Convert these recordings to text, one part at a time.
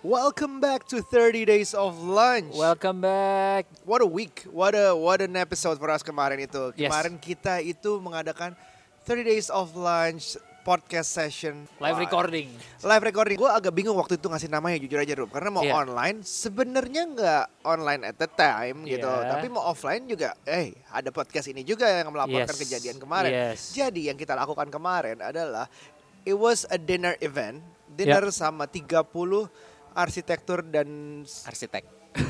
Welcome back to 30 Days of Lunch. Welcome back. What a week. What a what an episode for us kemarin itu. Yes. Kemarin kita itu mengadakan 30 Days of Lunch podcast session. Live Wah, recording. Live recording. Gue agak bingung waktu itu ngasih namanya jujur aja Rum. Karena mau Iya. online sebenarnya nggak online at the time gitu. Iya. Tapi mau offline juga. Eh ada podcast ini juga yang melaporkan Yes. kejadian kemarin. Yes. Jadi yang kita lakukan kemarin adalah it was a dinner event. Dinner sama 30 arsitektur dan Arsitek.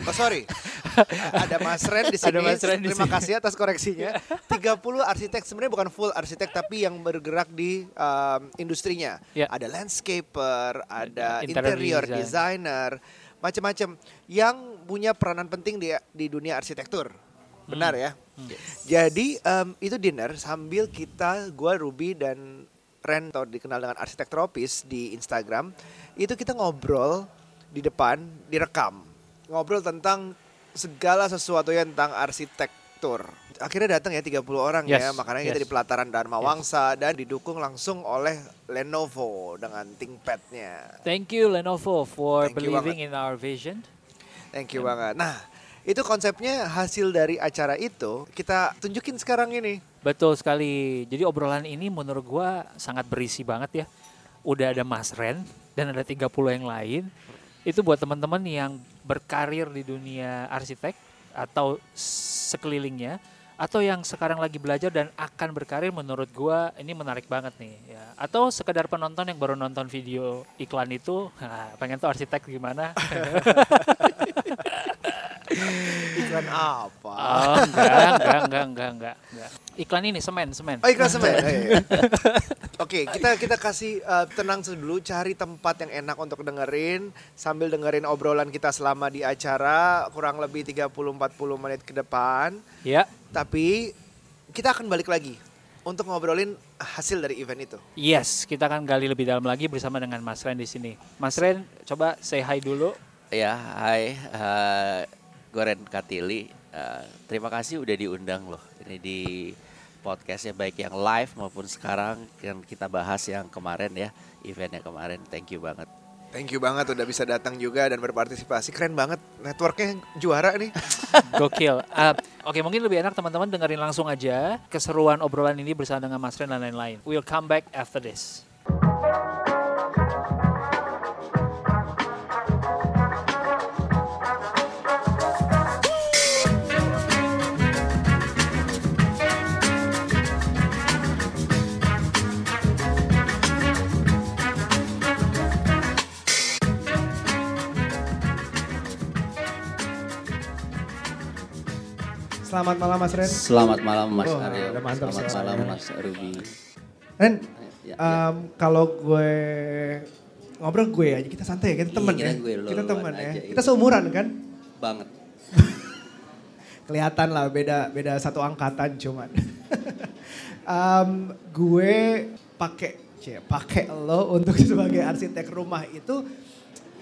Oh sorry, ada Mas Ren di sini. Ada Mas Ren di Terima sini. kasih atas koreksinya. 30 arsitek sebenarnya bukan full arsitek tapi yang bergerak di um, industrinya. Ya. Ada landscaper, ada Interior interior design. designer, macam-macam yang punya peranan penting di di dunia arsitektur. Benar ya? Jadi em, itu dinner sambil kita, gua Ruby dan Ren atau dikenal dengan arsitek tropis di Instagram, itu kita ngobrol di depan, direkam. Ngobrol tentang segala sesuatu yang tentang arsitektur. Akhirnya datang ya 30 orang ya, Yes, makanya kita yes. di pelataran Dharma Wangsa dan didukung langsung oleh Lenovo dengan ThinkPad-nya. Thank you Lenovo for Thank believing in our vision. Thank you banget. Nah, itu konsepnya hasil dari acara itu kita tunjukin sekarang ini. Betul sekali. Jadi obrolan ini menurut gua sangat berisi banget ya. Udah ada Mas Ren dan ada 30 yang lain. Itu buat teman-teman yang berkarir di dunia arsitek atau sekelilingnya atau yang sekarang lagi belajar dan akan berkarir menurut gua ini menarik banget nih ya. Atau sekedar penonton yang baru nonton video iklan itu, nah, pengen tuh arsitek gimana? Iklan apa? Oh, enggak, enggak, enggak, enggak, enggak, enggak. Iklan ini semen, semen. Oh iklan semen. Oke, kita kita kasih uh, tenang dulu, cari tempat yang enak untuk dengerin sambil dengerin obrolan kita selama di acara kurang lebih 30-40 menit ke depan. Ya, Tapi kita akan balik lagi untuk ngobrolin hasil dari event itu. yes, kita akan gali lebih dalam lagi bersama dengan Mas Ren di sini. Mas Ren, coba say hi dulu. Ya, hai, eh gue Ren Katili. Eh, terima kasih udah diundang loh. Ini di podcastnya baik yang live maupun sekarang yang kita bahas yang kemarin ya, eventnya kemarin. Thank you banget. Thank you banget udah bisa datang juga dan berpartisipasi. Keren banget, networknya juara nih. Gokil. Ah, Oke, mungkin lebih enak teman-teman dengerin langsung aja keseruan obrolan ini bersama dengan Mas Ren dan lain-lain. We'll come back after this. Selamat malam Mas Ren. Selamat malam Mas Oh, Aryo. udah mantap Selamat malam Mas Ruby. Ren, Ya, ya. em, kalau gue ngobrol gue aja, kita santai ya, kita Iya, temen kita ya. gue kita luluan temen ya. aja, Kita iya. seumuran kan? Banget. Kelihatan lah beda beda satu angkatan cuman. Em, gue pakai cie, pakai lo untuk sebagai arsitek rumah itu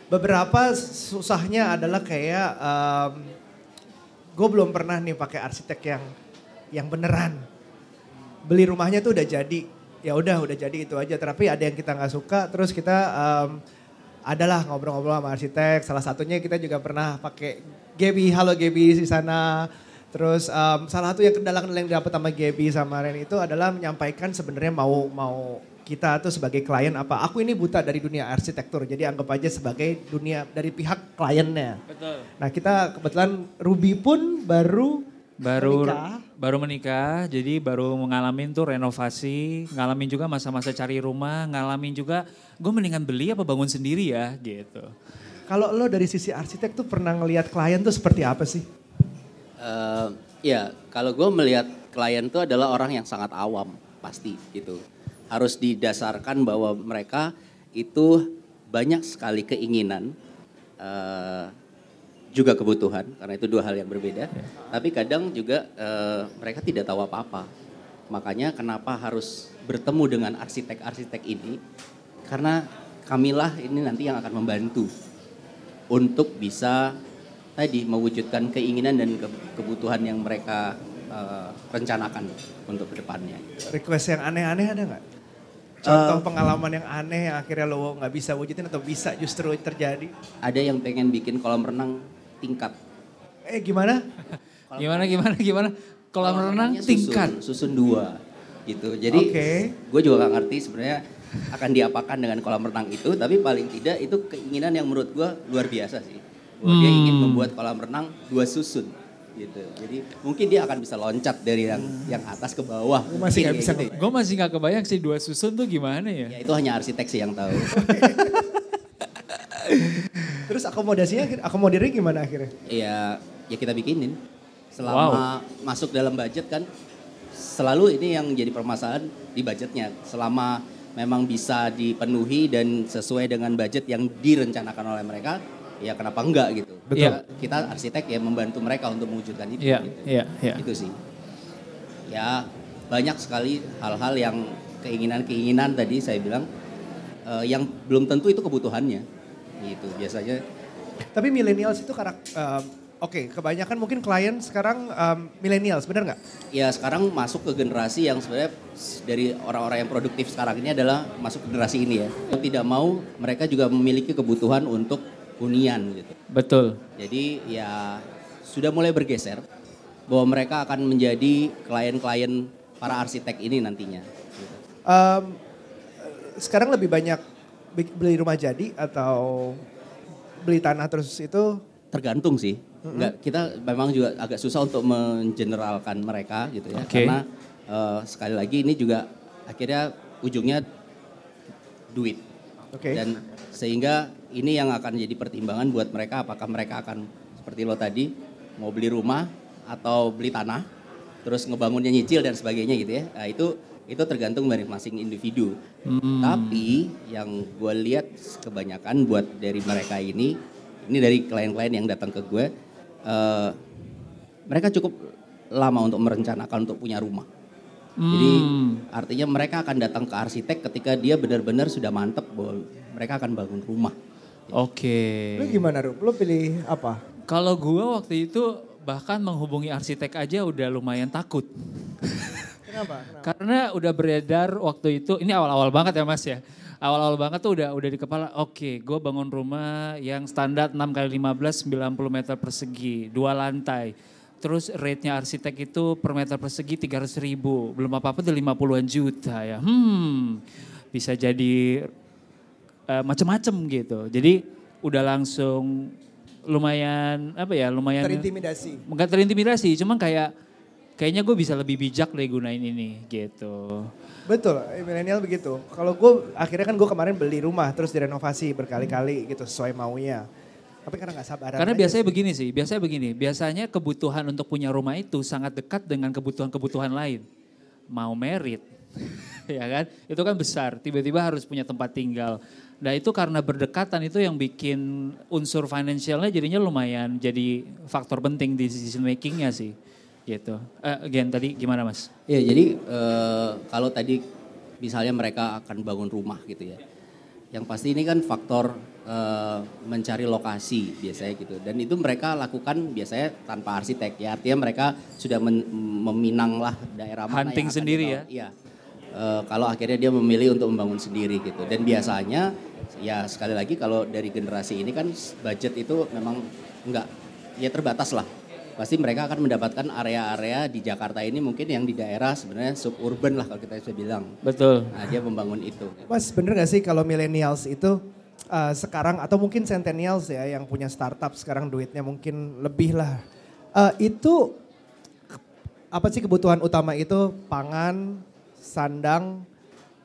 beberapa susahnya adalah kayak em, gue belum pernah nih pakai arsitek yang yang beneran. Beli rumahnya tuh udah jadi. Ya udah udah jadi itu aja. Tapi ada yang kita nggak suka terus kita em, adalah ngobrol-ngobrol sama arsitek. Salah satunya kita juga pernah pakai Gaby. Halo Gaby di sana. Terus em, salah satu yang kendala-kendala yang dapat sama Gaby sama Ren itu adalah menyampaikan sebenarnya mau mau kita tuh sebagai klien apa aku ini buta dari dunia arsitektur jadi anggap aja sebagai dunia dari pihak kliennya Betul. nah kita kebetulan Ruby pun baru Baru menikah. baru menikah, jadi baru ngalamin tuh renovasi, ngalamin juga masa-masa cari rumah, ngalamin juga gue mendingan beli apa bangun sendiri ya gitu. Kalau lo dari sisi arsitek tuh pernah ngelihat klien tuh seperti apa sih? Eh, ya, kalau gue melihat klien itu adalah orang yang sangat awam pasti gitu. Harus didasarkan bahwa mereka itu banyak sekali keinginan, eh, juga kebutuhan karena itu dua hal yang berbeda. Tapi kadang juga eh, mereka tidak tahu apa-apa. Makanya kenapa harus bertemu dengan arsitek-arsitek ini? Karena kamilah ini nanti yang akan membantu untuk bisa tadi mewujudkan keinginan dan ke- kebutuhan yang mereka eh, rencanakan untuk ke depannya. Request yang aneh-aneh ada nggak? Contoh pengalaman yang aneh yang akhirnya lo nggak bisa wujudin atau bisa justru terjadi. Ada yang pengen bikin kolam renang tingkat. Eh gimana? Gimana gimana gimana? Kolam renang renangnya tingkat. Susun, susun dua gitu. Jadi Oke. gue juga gak ngerti sebenarnya akan diapakan dengan kolam renang itu. Tapi paling tidak itu keinginan yang menurut gue luar biasa sih. Bahwa dia ingin Hmm. membuat kolam renang dua susun gitu. Jadi mungkin dia akan bisa loncat dari yang yang atas ke bawah. Gue masih nggak bisa gitu. Gue masih nggak kebayang sih dua susun tuh gimana ya? Ya itu hanya arsitek sih yang tahu. Terus akomodasinya, akomodirnya gimana akhirnya? ya ya kita bikinin selama masuk dalam budget kan selalu ini yang jadi permasalahan di budgetnya selama memang bisa dipenuhi dan sesuai dengan budget yang direncanakan oleh mereka ya kenapa enggak gitu Betul. Ya, kita arsitek ya membantu mereka untuk mewujudkan itu Iya, gitu. iya, iya. itu sih ya banyak sekali hal-hal yang keinginan-keinginan tadi saya bilang eh, yang belum tentu itu kebutuhannya gitu biasanya Tapi millennials itu karak, em, oke kebanyakan mungkin klien sekarang em, millennials, bener nggak? ya sekarang masuk ke generasi yang sebenarnya dari orang-orang yang produktif sekarang ini adalah masuk ke generasi ini ya. Tidak mau mereka juga memiliki kebutuhan untuk hunian gitu. Betul. Jadi ya sudah mulai bergeser bahwa mereka akan menjadi klien-klien para arsitek ini nantinya. gitu. Em, sekarang lebih banyak beli rumah jadi atau beli tanah terus itu Tergantung sih. Nggak, kita memang juga agak susah untuk mengeneralkan mereka gitu ya. Oke. Karena eh, sekali lagi ini juga akhirnya ujungnya duit. Oke. Dan sehingga ini yang akan jadi pertimbangan buat mereka apakah mereka akan seperti lo tadi mau beli rumah atau beli tanah terus ngebangunnya nyicil dan sebagainya gitu ya. Nah, itu itu tergantung dari masing individu. Tapi yang gue lihat kebanyakan buat dari mereka ini ini dari klien-klien yang datang ke gue eh, mereka cukup lama untuk merencanakan untuk punya rumah. Jadi artinya mereka akan datang ke arsitek ketika dia benar-benar sudah mantep bahwa mereka akan bangun rumah. Oke. lu gimana Rup? Lu pilih apa? Kalau gua waktu itu bahkan menghubungi arsitek aja udah lumayan takut. Kenapa? Kenapa? Karena udah beredar waktu itu, ini awal-awal banget ya mas ya. Awal-awal banget tuh udah udah di kepala, oke gue bangun rumah yang standar 6 kali 15 90 meter persegi, dua lantai. Terus rate-nya arsitek itu per meter persegi 300 ribu, belum apa-apa udah 50-an juta ya. Hmm, bisa jadi eh, macem-macem gitu. Jadi udah langsung lumayan apa ya, lumayan Terintimidasi. Enggak terintimidasi, cuma kayak kayaknya gue bisa lebih bijak deh gunain ini gitu. Betul, eh, milenial begitu. Kalau gue akhirnya kan gue kemarin beli rumah terus direnovasi berkali-kali gitu sesuai maunya. Tapi karena nggak sabaran. Karena biasanya sih. begini sih, biasanya begini, biasanya kebutuhan untuk punya rumah itu sangat dekat dengan kebutuhan-kebutuhan lain. Mau merit, ya kan? Itu kan besar, tiba-tiba harus punya tempat tinggal. Nah itu karena berdekatan itu yang bikin unsur finansialnya jadinya lumayan jadi faktor penting di decision makingnya sih. Gitu. Eh, again tadi gimana mas? Ya jadi eh, kalau tadi misalnya mereka akan bangun rumah gitu ya. Yang pasti ini kan faktor eh, mencari lokasi biasanya gitu. Dan itu mereka lakukan biasanya tanpa arsitek ya. Artinya mereka sudah men- meminang lah daerah mana Hunting yang akan sendiri dibangun. Iya. Eh, kalau akhirnya dia memilih untuk membangun sendiri gitu. Dan biasanya ya sekali lagi kalau dari generasi ini kan budget itu memang enggak ya terbatas lah. Pasti mereka akan mendapatkan area-area di Jakarta ini mungkin yang di daerah sebenarnya suburban lah kalau kita bisa bilang. Betul. Nah dia membangun itu. Mas bener gak sih kalau millennials itu uh, sekarang atau mungkin centennials ya yang punya startup sekarang duitnya mungkin lebih lah. Uh, itu apa sih kebutuhan utama itu pangan, sandang,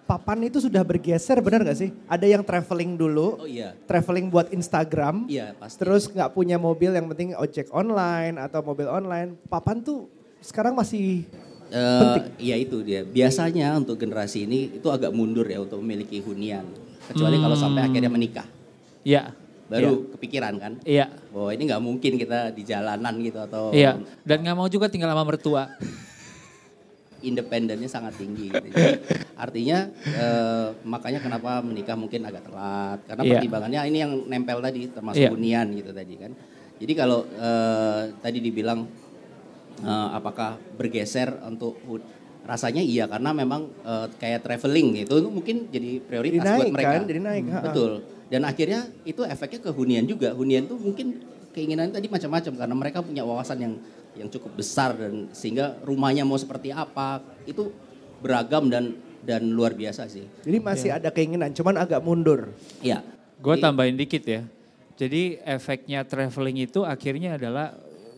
papan itu sudah bergeser bener gak sih? Ada yang traveling dulu, Oh iya, traveling buat Instagram, iya pasti. terus nggak punya mobil yang penting ojek online atau mobil online. Papan tuh sekarang masih Eh, iya itu dia. Biasanya untuk generasi ini itu agak mundur ya untuk memiliki hunian. Kecuali kalau sampai akhirnya menikah. Iya. Baru kepikiran kan. Iya. Bahwa ini nggak mungkin kita di jalanan gitu atau Iya. Dan nggak mau juga tinggal sama mertua. Independennya sangat tinggi. Gitu. Jadi artinya eh, makanya kenapa menikah mungkin agak telat karena Iya. pertimbangannya ini yang nempel tadi termasuk Iya. hunian gitu tadi kan. Jadi kalau eh, tadi dibilang eh, apakah bergeser untuk rasanya iya karena memang uh, kayak traveling gitu mungkin jadi prioritas Jadi buat naik mereka. kan, jadi naik, ha-ha. Betul. Dan akhirnya itu efeknya ke hunian juga. Hunian tuh mungkin keinginan tadi macam-macam karena mereka punya wawasan yang yang cukup besar dan sehingga rumahnya mau seperti apa itu beragam dan dan luar biasa sih. Jadi masih ada keinginan, cuman agak mundur. Iya. Gue tambahin dikit ya. Jadi efeknya traveling itu akhirnya adalah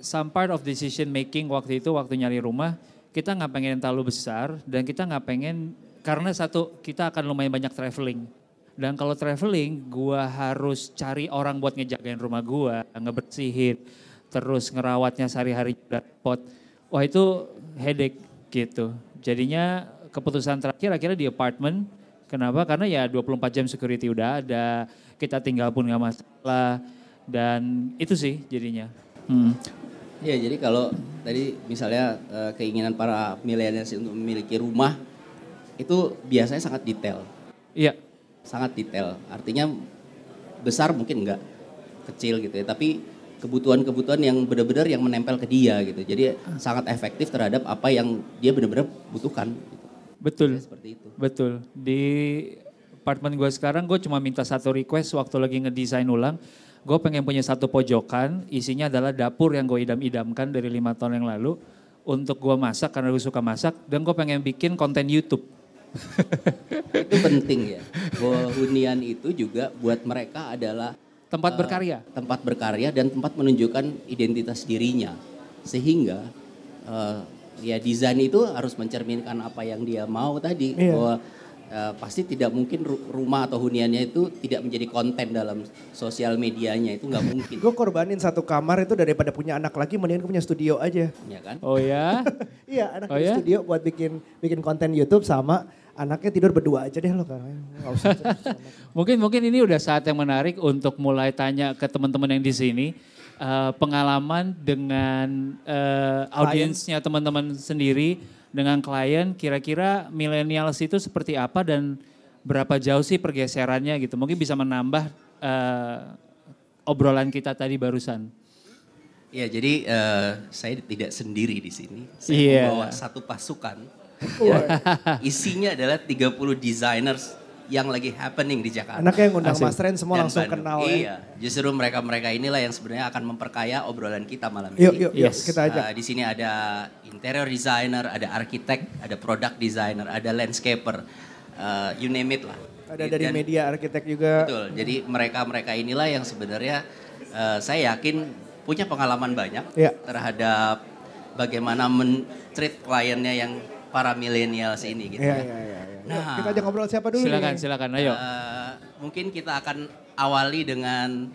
some part of decision making waktu itu waktu nyari rumah kita nggak pengen terlalu besar dan kita nggak pengen karena satu kita akan lumayan banyak traveling dan kalau traveling gua harus cari orang buat ngejagain rumah gua ngebersihin terus ngerawatnya sehari-hari juga repot. Wah itu headache gitu. Jadinya keputusan terakhir akhirnya di apartemen kenapa? Karena ya 24 jam security udah ada. Kita tinggal pun nggak masalah. Dan itu sih jadinya. Hmm. Ya jadi kalau tadi misalnya eh, keinginan para milenials untuk memiliki rumah itu biasanya sangat detail, iya. Sangat detail. Artinya besar mungkin enggak, kecil gitu ya. Tapi kebutuhan-kebutuhan yang benar-benar yang menempel ke dia gitu. Jadi sangat efektif terhadap apa yang dia benar-benar butuhkan. Gitu. betul Ya, seperti itu. Betul. Di apartemen gue sekarang gue cuma minta satu request waktu lagi ngedesain ulang. Gue pengen punya satu pojokan, isinya adalah dapur yang gue idam-idamkan dari lima tahun yang lalu. Untuk gue masak karena gue suka masak. Dan gue pengen bikin konten YouTube. Itu penting ya. Bahwa hunian itu juga buat mereka adalah Tempat eh, berkarya. tempat berkarya dan tempat menunjukkan identitas dirinya sehingga eh, ya desain itu harus mencerminkan apa yang dia mau tadi Iya. bahwa eh, pasti tidak mungkin ru- rumah atau huniannya itu tidak menjadi konten dalam sosial medianya itu nggak mungkin Gue korbanin satu kamar itu daripada punya anak lagi, mendingan gue punya studio aja. ya kan Oh ya? Iya, anak Oh punya ya? studio buat bikin bikin konten YouTube sama anaknya tidur berdua aja deh lo kan. Nggak usah terus-terusan. Mungkin mungkin ini udah saat yang menarik untuk mulai tanya ke teman-teman yang di sini eh, pengalaman dengan eh, audiensnya teman-teman sendiri dengan klien kira-kira millennials itu seperti apa dan berapa jauh sih pergeserannya gitu. Mungkin bisa menambah eh, obrolan kita tadi barusan. ya jadi eh, saya tidak sendiri di sini saya Iya. membawa satu pasukan isinya adalah 30 designers yang lagi happening di Jakarta Anaknya yang undang Asik. Mas Ren semua dan langsung Bandung. kenal ya. Iya, justru mereka-mereka inilah yang sebenarnya akan memperkaya obrolan kita malam ini. Yuk, yuk, yuk, Yes. kita ajak. Uh, di sini ada interior designer, ada arsitek, ada product designer, ada landscaper, uh, you name it lah. Ada dari Dan- media arsitek juga. Betul. Jadi mereka-mereka inilah yang sebenarnya uh, saya yakin punya pengalaman banyak Iya. terhadap bagaimana men-treat kliennya yang para millennials ini gitu. Iya, ya. iya, iya. iya. Nah. Kita ajak ngobrol siapa dulu Silakan, nih? silakan. Ayo. Eh, mungkin kita akan awali dengan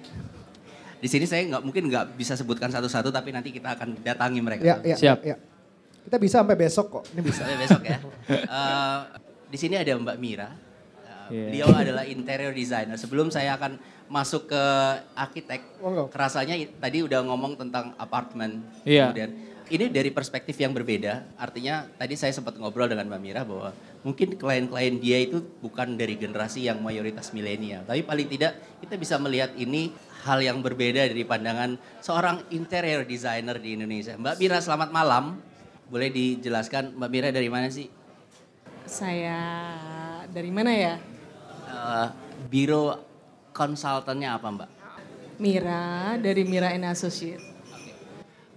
di sini saya nggak mungkin nggak bisa sebutkan satu-satu tapi nanti kita akan datangi mereka. Ya, ya, Siap. ya. Kita bisa sampai besok kok. Ini bisa. Sampai besok ya. Eh, di sini ada Mbak Mira. Eh, Iya. Beliau adalah interior designer. Sebelum saya akan masuk ke arsitek, Monggo. kerasanya i- tadi udah ngomong tentang apartemen. Iya. Kemudian ini dari perspektif yang berbeda. Artinya tadi saya sempat ngobrol dengan Mbak Mira bahwa mungkin klien-klien dia itu bukan dari generasi yang mayoritas milenial, tapi paling tidak kita bisa melihat ini hal yang berbeda dari pandangan seorang interior designer di Indonesia. Mbak Mira, selamat malam. Boleh dijelaskan Mbak Mira dari mana sih? Saya dari mana ya? Eh, biro konsultannya apa Mbak? Mira dari Mira and Associate.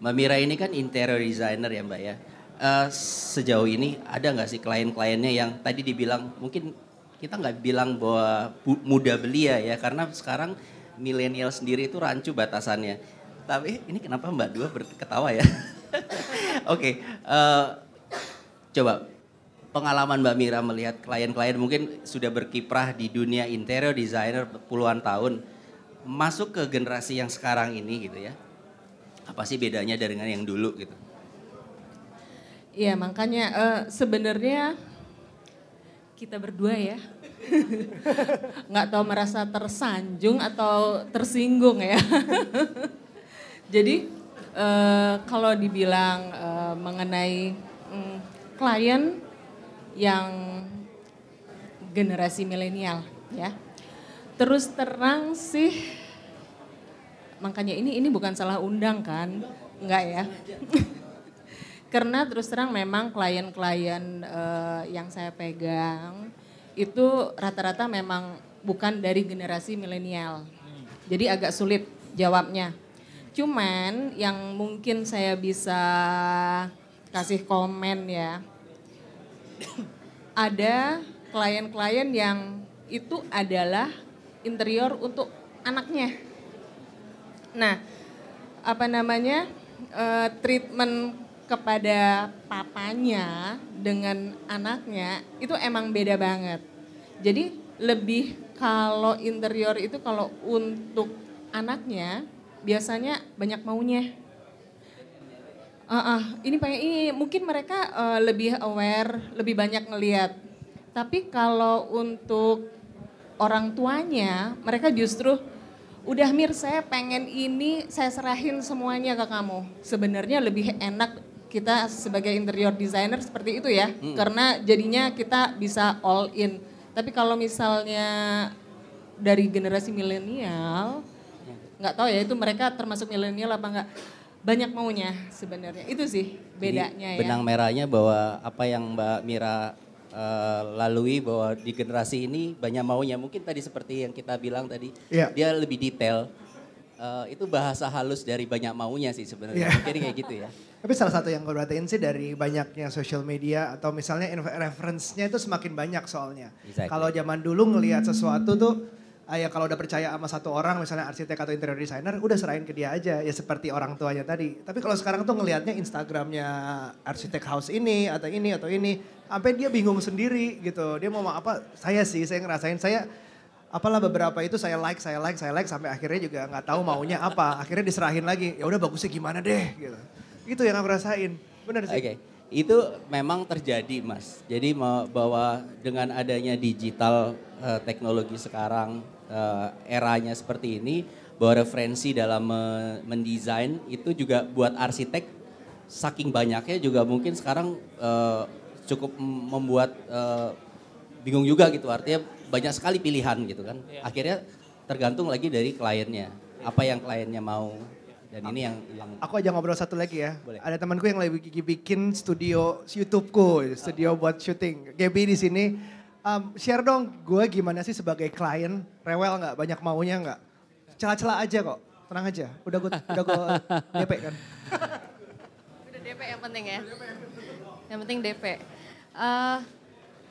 Mbak Mira ini kan interior designer ya Mbak ya. Eh, sejauh ini ada nggak sih klien-kliennya yang tadi dibilang mungkin kita nggak bilang bahwa mudah belia ya karena sekarang milenial sendiri itu rancu batasannya. Tapi ini kenapa Mbak Dua berketawa ya? Oke, eh, coba pengalaman Mbak Mira melihat klien-klien mungkin sudah berkiprah di dunia interior designer puluhan tahun masuk ke generasi yang sekarang ini gitu ya apa sih bedanya dengan yang dulu gitu Iya makanya eh, sebenarnya kita berdua ya nggak tahu merasa tersanjung atau tersinggung ya. Jadi eh, kalau dibilang eh, mengenai mm, klien yang generasi milenial ya, terus terang sih makanya ini ini bukan salah undang kan, enggak ya. Karena terus terang memang klien-klien eh, yang saya pegang itu rata-rata memang bukan dari generasi milenial. Jadi agak sulit jawabnya. Cuman yang mungkin saya bisa kasih komen ya. Ada klien-klien yang itu adalah interior untuk anaknya. Nah, apa namanya? eh, treatment kepada papanya dengan anaknya itu emang beda banget. Jadi lebih kalau interior itu kalau untuk anaknya biasanya banyak maunya. Ah, ah, ini pengen ini mungkin mereka eh, lebih aware, lebih banyak ngelihat. Tapi kalau untuk orang tuanya, mereka justru udah Mir saya pengen ini saya serahin semuanya ke kamu. Sebenarnya lebih enak kita sebagai interior designer seperti itu ya. Karena jadinya kita bisa all in. Tapi kalau misalnya dari generasi milenial, nggak tahu ya itu mereka termasuk milenial apa enggak banyak maunya sebenarnya. Itu sih bedanya Jadi ya. benang merahnya bahwa apa yang Mbak Mira eh, lalui bahwa di generasi ini banyak maunya. Mungkin tadi seperti yang kita bilang tadi, Iya. dia lebih detail. Eh, itu bahasa halus dari banyak maunya sih sebenarnya. Iya. Mungkin kayak gitu ya. Tapi salah satu yang gue perhatiin sih dari banyaknya social media atau misalnya reference-nya itu semakin banyak soalnya. Exactly. Kalau zaman dulu ngelihat sesuatu tuh ya kalau udah percaya sama satu orang misalnya arsitek atau interior designer udah serahin ke dia aja ya seperti orang tuanya tadi. Tapi kalau sekarang tuh ngelihatnya Instagramnya arsitek house ini atau ini atau ini sampai dia bingung sendiri gitu. Dia mau apa? Saya sih saya ngerasain saya apalah beberapa itu saya like, saya like, saya like sampai akhirnya juga nggak tahu maunya apa. Akhirnya diserahin lagi. Ya udah bagusnya gimana deh gitu. Itu yang aku rasain. Bener sih. Oke, itu memang terjadi mas. Jadi bahwa dengan adanya digital eh, teknologi sekarang, eh, eranya seperti ini, bahwa referensi dalam me- mendesain itu juga buat arsitek saking banyaknya juga mungkin sekarang eh, cukup membuat eh, bingung juga gitu. Artinya banyak sekali pilihan gitu kan. Akhirnya tergantung lagi dari kliennya, apa yang kliennya mau. Dan ini yang yang Aku aja ngobrol satu lagi ya. Boleh. Ada temanku yang lagi bikin- bikin studio YouTubeku, studio buat syuting. Gaby di sini. Um, share dong, gue gimana sih sebagai klien? Rewel nggak? Banyak maunya nggak? Celah-celah aja kok. Tenang aja. Udah gue udah gue DP kan. Udah DP yang penting ya. Yang penting DP. Eh,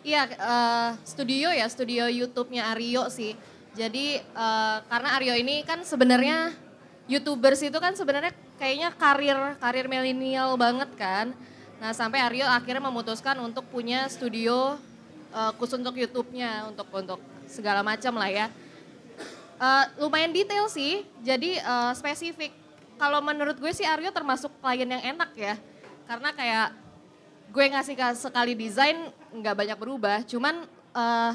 iya, eh, studio ya, studio YouTube-nya Aryo sih. Jadi eh, karena Aryo ini kan sebenarnya YouTubers itu kan sebenarnya kayaknya karir karir milenial banget kan. Nah sampai Aryo akhirnya memutuskan untuk punya studio eh, khusus untuk YouTube-nya, untuk untuk segala macam lah ya. Eh, lumayan detail sih, jadi eh, spesifik. Kalau menurut gue sih Aryo termasuk klien yang enak ya, karena kayak gue ngasih ka- sekali desain nggak banyak berubah, cuman eh,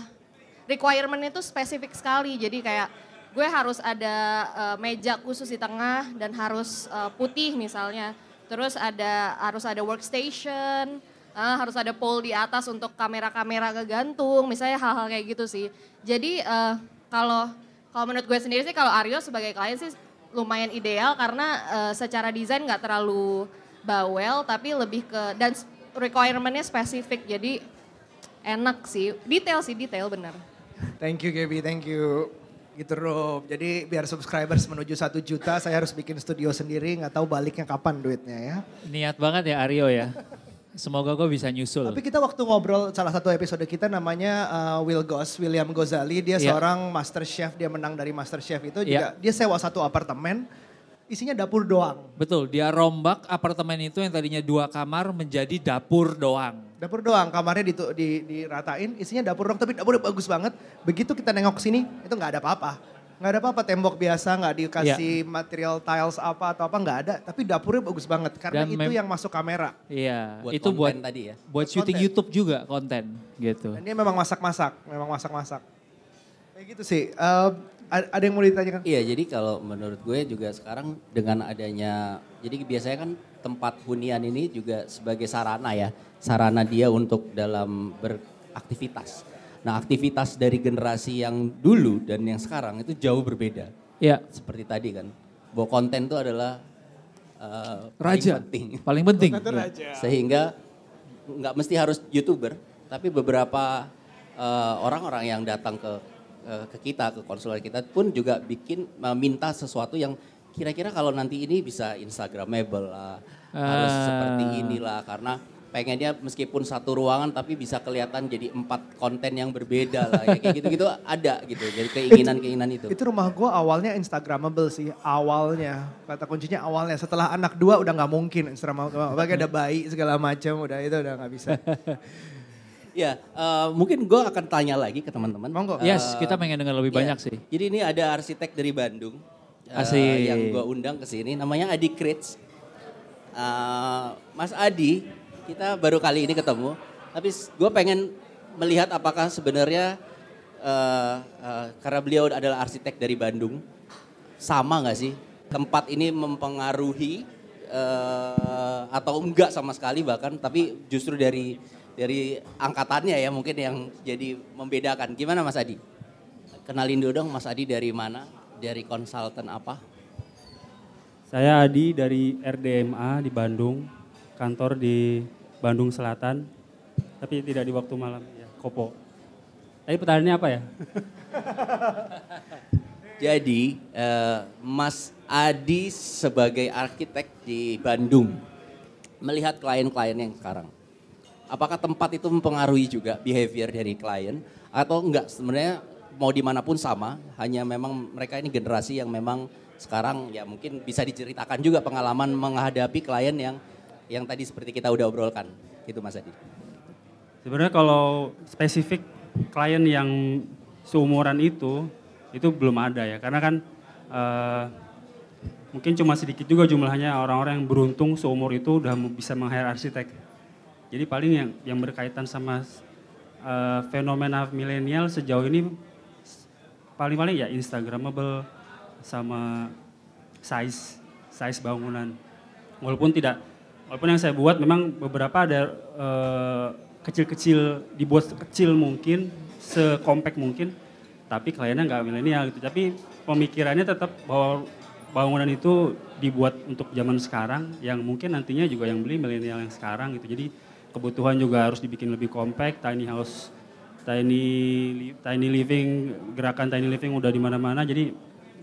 requirement itu spesifik sekali. Jadi kayak gue harus ada eh, meja khusus di tengah dan harus eh, putih misalnya, terus ada harus ada workstation, eh, harus ada pole di atas untuk kamera-kamera kegantung, misalnya hal-hal kayak gitu sih. Jadi eh, kalau kalau menurut gue sendiri sih kalau Aryo sebagai klien sih lumayan ideal karena eh, secara desain nggak terlalu bawel tapi lebih ke dan requirementnya spesifik jadi enak sih detail sih detail bener. Thank you Gaby, thank you. Gitu Rob. Jadi biar subscribers menuju satu juta saya harus bikin studio sendiri. nggak tahu baliknya kapan duitnya ya. Niat banget ya Aryo ya. Semoga gue bisa nyusul. Tapi kita waktu ngobrol salah satu episode kita namanya uh, Will Goss, William Gozali. Dia Iya. seorang master chef, dia menang dari master chef itu juga. Iya. Dia sewa satu apartemen, isinya dapur doang. Betul, dia rombak apartemen itu yang tadinya dua kamar menjadi dapur doang. Dapur doang, kamarnya ditu- di, diratain, isinya dapur doang. Tapi dapurnya bagus banget. Begitu kita nengok sini, itu nggak ada apa-apa. Nggak ada apa-apa, tembok biasa, nggak dikasih material tiles apa atau apa, nggak ada. Tapi dapurnya bagus banget, karena Dan itu yang masuk kamera. Iya, buat itu buat tadi ya. buat syuting konten. YouTube juga konten gitu. Dan dia memang masak-masak, memang masak-masak. Kayak gitu sih. Eh, a- ada yang mau ditanyakan? Iya, jadi kalau menurut gue juga sekarang dengan adanya, jadi biasanya kan tempat hunian ini juga sebagai sarana ya, sarana dia untuk dalam beraktivitas. Nah aktivitas dari generasi yang dulu dan yang sekarang itu jauh berbeda. Ya, Seperti tadi kan, bahwa konten itu adalah uh, Raja. paling penting. Paling penting. Sehingga nggak mesti harus youtuber, tapi beberapa uh, orang-orang yang datang ke uh, ke kita ke konsuler kita pun juga bikin meminta sesuatu yang kira-kira kalau nanti ini bisa instagramable lah, harus Ah. seperti inilah karena pengennya meskipun satu ruangan tapi bisa kelihatan jadi empat konten yang berbeda lah ya, kayak gitu-gitu ada gitu jadi keinginan-keinginan itu. Itu rumah gue awalnya Instagramable sih, awalnya. Kata kuncinya awalnya. Setelah anak dua udah nggak mungkin Instagramable. Apalagi ada bayi segala macam, udah itu udah nggak bisa. Ya, eh, mungkin gue akan tanya lagi ke teman-teman. Monggo. Yes, kita pengen dengar lebih Ya, banyak sih. Jadi ini ada arsitek dari Bandung. Asik. yang gue undang ke sini namanya Adi Krits. Eh, Mas Adi, kita baru kali ini ketemu. Tapi gue pengen melihat apakah sebenarnya eh, eh, karena beliau adalah arsitek dari Bandung, sama nggak sih tempat ini mempengaruhi eh, atau enggak sama sekali bahkan, tapi justru dari dari angkatannya ya mungkin yang jadi membedakan. Gimana Mas Adi? Kenalin dulu dong Mas Adi dari mana? Dari konsultan apa? Saya Adi dari RDMA di Bandung, kantor di Bandung Selatan, tapi tidak di waktu malam, ya, Kopo. Tadi pertanyaannya apa ya? Jadi eh, Mas Adi sebagai arsitek di Bandung melihat klien-klien yang sekarang. Apakah tempat itu mempengaruhi juga behavior dari klien atau enggak sebenarnya mau di mana pun sama, hanya memang mereka ini generasi yang memang sekarang ya mungkin bisa diceritakan juga pengalaman menghadapi klien yang yang tadi seperti kita udah obrolkan, gitu Mas Adi. Sebenarnya kalau spesifik klien yang seumuran itu, itu belum ada ya. Karena kan eh, mungkin cuma sedikit juga jumlahnya orang-orang yang beruntung seumur itu udah bisa meng-hire arsitek. Jadi paling yang yang berkaitan sama eh, fenomena milenial sejauh ini paling-paling ya Instagramable sama size size bangunan. Walaupun tidak walaupun yang saya buat memang beberapa ada eh, kecil-kecil dibuat kecil mungkin sekompak mungkin tapi kliennya nggak milenial gitu. Tapi pemikirannya tetap bahwa bangunan itu dibuat untuk zaman sekarang yang mungkin nantinya juga yang beli milenial yang sekarang gitu. Jadi kebutuhan juga harus dibikin lebih compact tiny house tiny tiny living gerakan tiny living udah di mana-mana. Jadi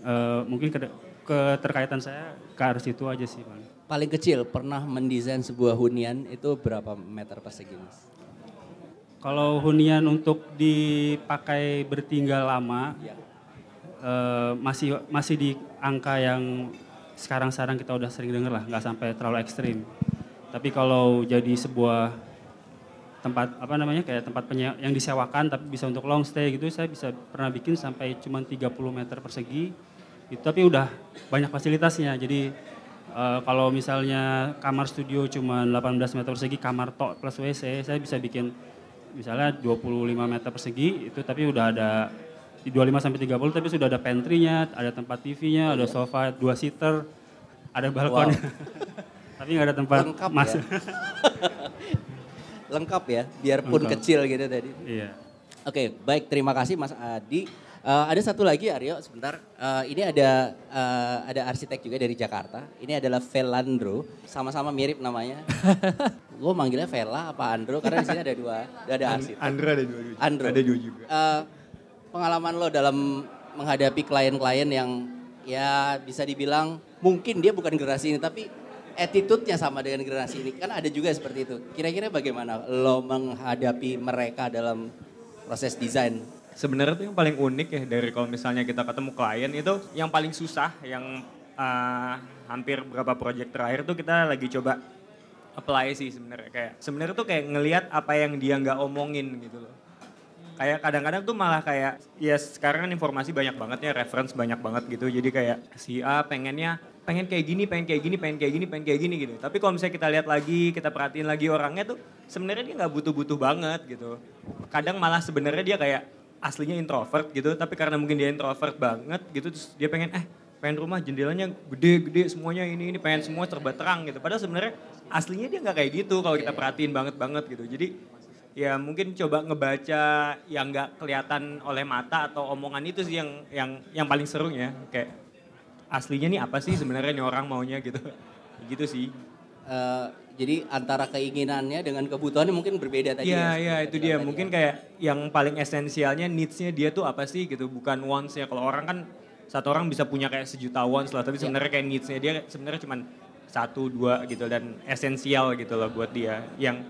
eh, mungkin ke, keterkaitan saya ke arah situ aja sih Bang. Paling kecil pernah mendesain sebuah hunian itu berapa meter persegi Mas? Kalau hunian untuk dipakai bertinggal lama Ya. eh, masih masih di angka yang sekarang-sekarang kita udah sering dengar lah, nggak sampai terlalu ekstrim. Tapi kalau jadi sebuah tempat apa namanya kayak tempat penye- yang disewakan tapi bisa untuk long stay gitu, saya bisa pernah bikin sampai cuma 30 meter persegi. Itu tapi udah banyak fasilitasnya. Jadi eh, kalau misalnya kamar studio cuma 18 meter persegi, kamar tok plus WC, saya bisa bikin misalnya 25 meter persegi itu tapi udah ada di 25 sampai 30 tapi sudah ada pantry-nya, ada tempat TV-nya, ada sofa dua seater, ada balkon. tapi nggak ada tempat Lengkap mas. ya. Lengkap ya, biarpun Lengkap. kecil gitu tadi. iya. Oke, baik terima kasih Mas Adi. Eh, ada satu lagi Aryo, sebentar. Eh, ini ada eh, ada arsitek juga dari Jakarta. Ini adalah Velandro, sama-sama mirip namanya. Gue manggilnya Vela apa Andro karena di sini ada dua, ada arsitek. Andra ada dua, dua Andro. Ada dua juga. Eh, pengalaman lo dalam menghadapi klien-klien yang ya bisa dibilang mungkin dia bukan generasi ini tapi attitude-nya sama dengan generasi ini. Kan ada juga seperti itu. Kira-kira bagaimana lo menghadapi mereka dalam proses desain? Sebenarnya tuh yang paling unik ya dari kalau misalnya kita ketemu klien itu yang paling susah yang uh, hampir berapa project terakhir tuh kita lagi coba apply sih sebenarnya kayak sebenarnya tuh kayak ngelihat apa yang dia nggak omongin gitu loh. Kayak kadang-kadang tuh malah kayak ya sekarang kan informasi banyak banget ya reference banyak banget gitu jadi kayak si A pengennya pengen kayak gini, pengen kayak gini, pengen kayak gini, pengen kayak gini gitu. Tapi kalau misalnya kita lihat lagi, kita perhatiin lagi orangnya tuh sebenarnya dia nggak butuh-butuh banget gitu. Kadang malah sebenarnya dia kayak aslinya introvert gitu, tapi karena mungkin dia introvert banget gitu, terus dia pengen eh pengen rumah jendelanya gede-gede semuanya ini ini pengen semua serba terang gitu. Padahal sebenarnya aslinya dia nggak kayak gitu kalau kita perhatiin banget banget gitu. Jadi ya mungkin coba ngebaca yang nggak kelihatan oleh mata atau omongan itu sih yang yang yang paling seru ya kayak aslinya nih apa sih sebenarnya nih orang maunya gitu. Gitu sih. Eh, jadi antara keinginannya dengan kebutuhannya mungkin berbeda tadi. Iya, ya, iya seperti itu dia. Mungkin ya. kayak yang paling esensialnya needs-nya dia tuh apa sih gitu, bukan wants-nya. Kalau orang kan satu orang bisa punya kayak sejuta wants lah, tapi Iya. sebenarnya kayak needs-nya dia sebenarnya cuman satu dua gitu dan esensial gitu loh buat dia. Yang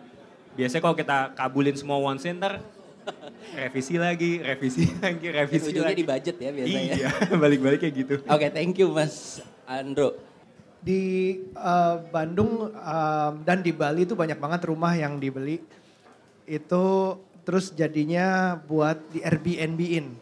biasanya kalau kita kabulin semua wants-nya ntar revisi lagi, revisi lagi, revisi ujungnya lagi. di budget ya biasanya. Iya, balik-balik kayak gitu. Oke, thank you Mas Andro. Di eh, Bandung eh, dan di Bali itu banyak banget rumah yang dibeli. Itu terus jadinya buat di Airbnb-in.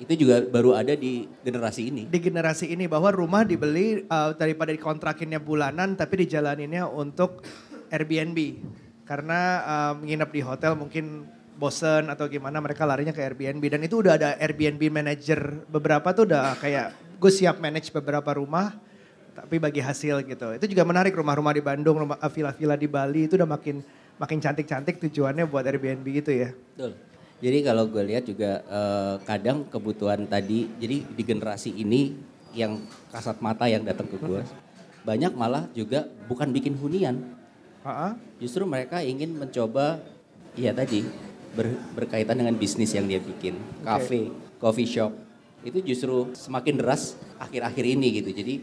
Itu juga baru ada di generasi ini. Di generasi ini bahwa rumah dibeli eh, daripada dikontrakinnya bulanan tapi dijalaninnya untuk Airbnb. Karena eh, nginep di hotel mungkin bosen atau gimana mereka larinya ke Airbnb. Dan itu udah ada Airbnb manager beberapa tuh udah kayak gue siap manage beberapa rumah tapi bagi hasil gitu. Itu juga menarik rumah-rumah di Bandung, rumah eh, villa-villa di Bali itu udah makin makin cantik-cantik tujuannya buat Airbnb gitu ya. Betul. Jadi kalau gue lihat juga eh, kadang kebutuhan tadi, jadi di generasi ini yang kasat mata yang datang ke gue, banyak malah juga bukan bikin hunian, Ha-ha. justru mereka ingin mencoba, ya tadi ber- berkaitan dengan bisnis yang dia bikin, cafe, coffee shop, itu justru semakin deras akhir-akhir ini gitu. Jadi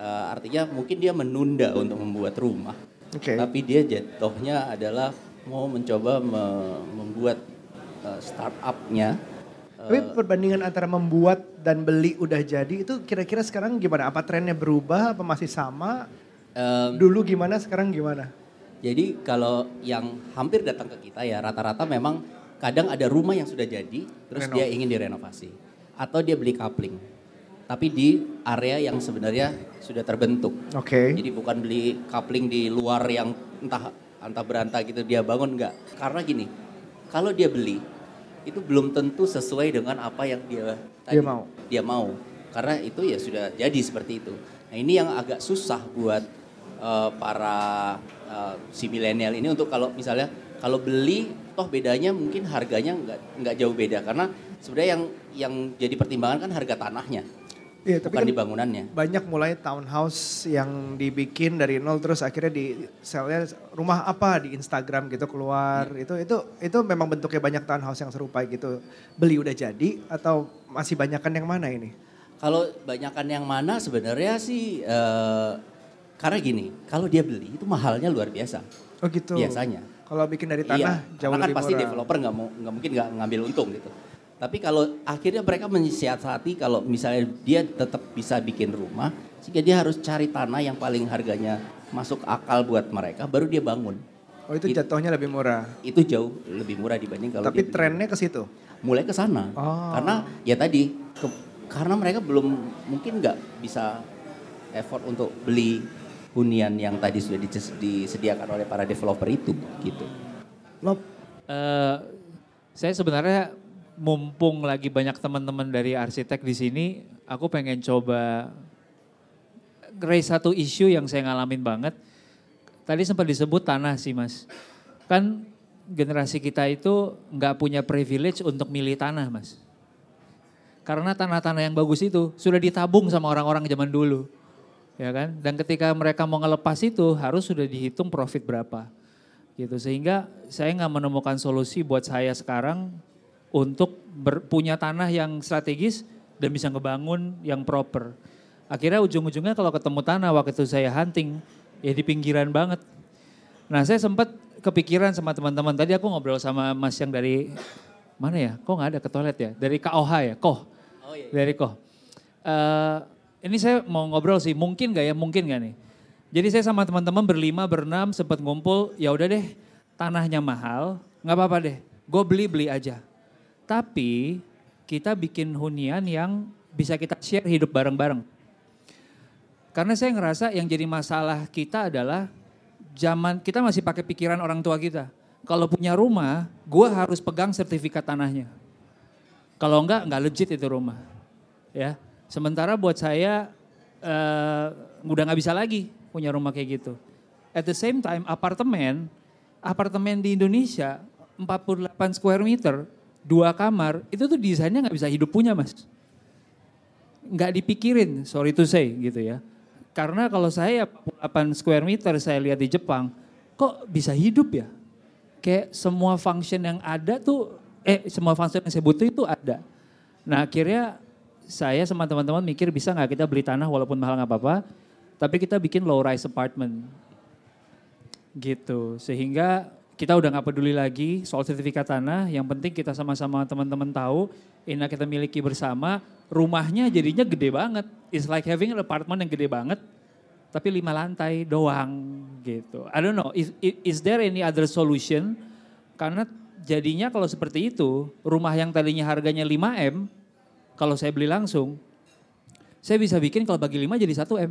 eh, artinya mungkin dia menunda untuk membuat rumah, Oke. tapi dia jatuhnya adalah mau mencoba me- membuat uh, startupnya. Tapi perbandingan antara membuat dan beli udah jadi itu kira-kira sekarang gimana? Apa trennya berubah? Apa masih sama? Em, Dulu gimana? Sekarang gimana? jadi kalau yang hampir datang ke kita ya rata-rata memang kadang ada rumah yang sudah jadi, terus Renov. dia ingin direnovasi, atau dia beli coupling, tapi di area yang sebenarnya sudah terbentuk. Oke. Jadi bukan beli coupling di luar yang entah antah berantah gitu dia bangun enggak. Karena gini, kalau dia beli itu belum tentu sesuai dengan apa yang dia Dia mau. Dia mau. Karena itu ya sudah jadi seperti itu. Nah, ini yang agak susah buat eh, para eh, si milenial ini untuk kalau misalnya kalau beli toh bedanya mungkin harganya nggak nggak jauh beda karena sebenarnya yang yang jadi pertimbangan kan harga tanahnya Iya, tapi bukan kan di bangunannya. banyak mulai townhouse yang dibikin dari nol terus akhirnya di selnya rumah apa di Instagram gitu keluar itu itu itu memang bentuknya banyak townhouse yang serupa gitu beli udah jadi atau masih banyakan yang mana ini Kalau banyakan yang mana sebenarnya sih eh, karena gini, kalau dia beli itu mahalnya luar biasa. oh gitu Biasanya. kalau bikin dari tanah iya, jauh karena kan lebih pasti murah developer nggak mau nggak mungkin nggak ngambil untung gitu. Tapi kalau akhirnya mereka mensiasati kalau misalnya dia tetap bisa bikin rumah, sehingga dia harus cari tanah yang paling harganya masuk akal buat mereka, baru dia bangun. oh itu It- jatuhnya lebih murah Itu jauh lebih murah dibanding kalau tapi dia trennya ke situ mulai ke sana. Oh. Karena ya tadi ke- karena mereka belum mungkin nggak bisa effort untuk beli hunian yang tadi sudah disediakan oleh para developer itu gitu. lo Eh, saya sebenarnya mumpung lagi banyak teman-teman dari arsitek di sini, aku pengen coba raise satu isu yang saya ngalamin banget. Tadi sempat disebut tanah sih mas. Kan generasi kita itu nggak punya privilege untuk milih tanah mas. Karena tanah-tanah yang bagus itu sudah ditabung sama orang-orang zaman dulu. Ya kan? Dan ketika mereka mau ngelepas itu harus sudah dihitung profit berapa gitu sehingga saya nggak menemukan solusi buat saya sekarang untuk ber- punya tanah yang strategis dan bisa ngebangun yang proper. Akhirnya ujung-ujungnya kalau ketemu tanah waktu itu saya hunting ya di pinggiran banget. Nah saya sempat kepikiran sama teman-teman tadi aku ngobrol sama Mas yang dari mana ya? Kok nggak ada ke toilet ya? Dari KOH ya? Koh. Dari Koh. Eh, ini saya mau ngobrol sih, mungkin gak ya? Mungkin gak nih? Jadi saya sama teman-teman berlima, berenam sempat ngumpul, ya udah deh tanahnya mahal, nggak apa-apa deh, gue beli-beli aja. Tapi kita bikin hunian yang bisa kita share hidup bareng-bareng. Karena saya ngerasa yang jadi masalah kita adalah zaman kita masih pakai pikiran orang tua kita. Kalau punya rumah, gue harus pegang sertifikat tanahnya. Kalau enggak, enggak legit itu rumah. Ya, sementara buat saya eh, udah nggak bisa lagi punya rumah kayak gitu. At the same time, apartemen, apartemen di Indonesia 48 square meter, dua kamar, itu tuh desainnya nggak bisa hidup punya mas. Nggak dipikirin, sorry to say gitu ya. Karena kalau saya 8 square meter saya lihat di Jepang, kok bisa hidup ya? Kayak semua function yang ada tuh, eh semua function yang saya butuh itu ada. Nah akhirnya saya sama teman-teman mikir bisa nggak kita beli tanah walaupun mahal nggak apa-apa, tapi kita bikin low rise apartment. Gitu, sehingga kita udah nggak peduli lagi soal sertifikat tanah, yang penting kita sama-sama teman-teman tahu, ini kita miliki bersama, rumahnya jadinya gede banget. It's like having an apartment yang gede banget, tapi lima lantai doang gitu. I don't know, is, is there any other solution? Karena jadinya kalau seperti itu, rumah yang tadinya harganya 5M, kalau saya beli langsung, saya bisa bikin kalau bagi 5 jadi 1M.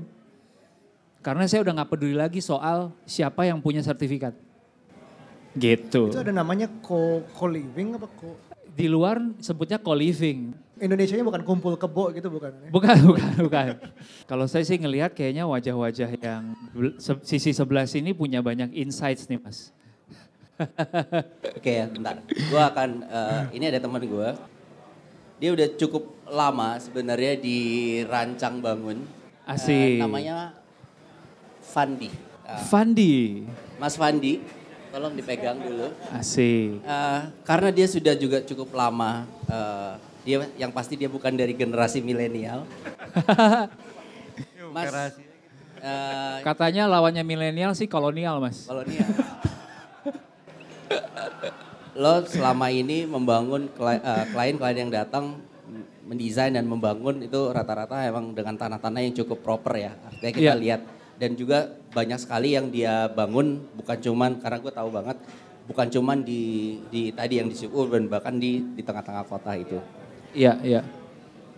Karena saya udah nggak peduli lagi soal siapa yang punya sertifikat. Gitu. Itu ada namanya co co living apa co Di luar sebutnya co-living. Indonesia-nya bukan kumpul kebo gitu bukan? Bukan, bukan, bukan. Kalau saya sih ngelihat kayaknya wajah-wajah yang se- sisi sebelah sini punya banyak insights nih mas. Oke ya, bentar. Gue akan, eh, ini ada teman gue. Dia udah cukup lama sebenarnya dirancang bangun. Asik. namanya Fandi. Ah, Fandi, Mas Fandi, tolong dipegang dulu. asik. Eh, karena dia sudah juga cukup lama. eh, dia yang pasti dia bukan dari generasi milenial. Mas, eh, Katanya lawannya milenial sih kolonial mas. kolonial. Lo selama ini membangun kli- klien-klien yang datang mendesain dan membangun itu rata-rata emang dengan tanah-tanah yang cukup proper ya. Artinya kita Iya. lihat dan juga banyak sekali yang dia bangun bukan cuman karena gue tahu banget bukan cuman di di tadi yang di suburban bahkan di di tengah-tengah kota itu. Iya, iya.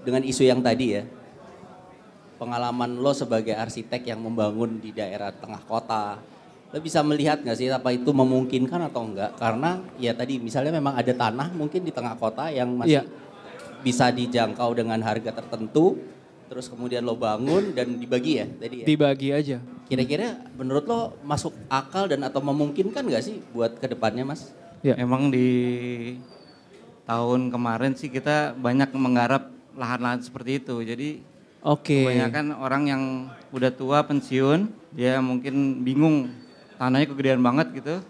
Dengan isu yang tadi ya. Pengalaman lo sebagai arsitek yang membangun di daerah tengah kota, lo bisa melihat nggak sih apa itu memungkinkan atau enggak? Karena ya tadi misalnya memang ada tanah mungkin di tengah kota yang masih Iya. bisa dijangkau dengan harga tertentu, terus kemudian lo bangun dan dibagi ya tadi ya. Dibagi aja. Kira-kira menurut lo masuk akal dan atau memungkinkan nggak sih buat ke depannya mas? Ya. Emang di tahun kemarin sih kita banyak menggarap lahan-lahan seperti itu. Jadi Oke. kebanyakan orang yang udah tua pensiun, dia mungkin bingung tanahnya kegedean banget gitu.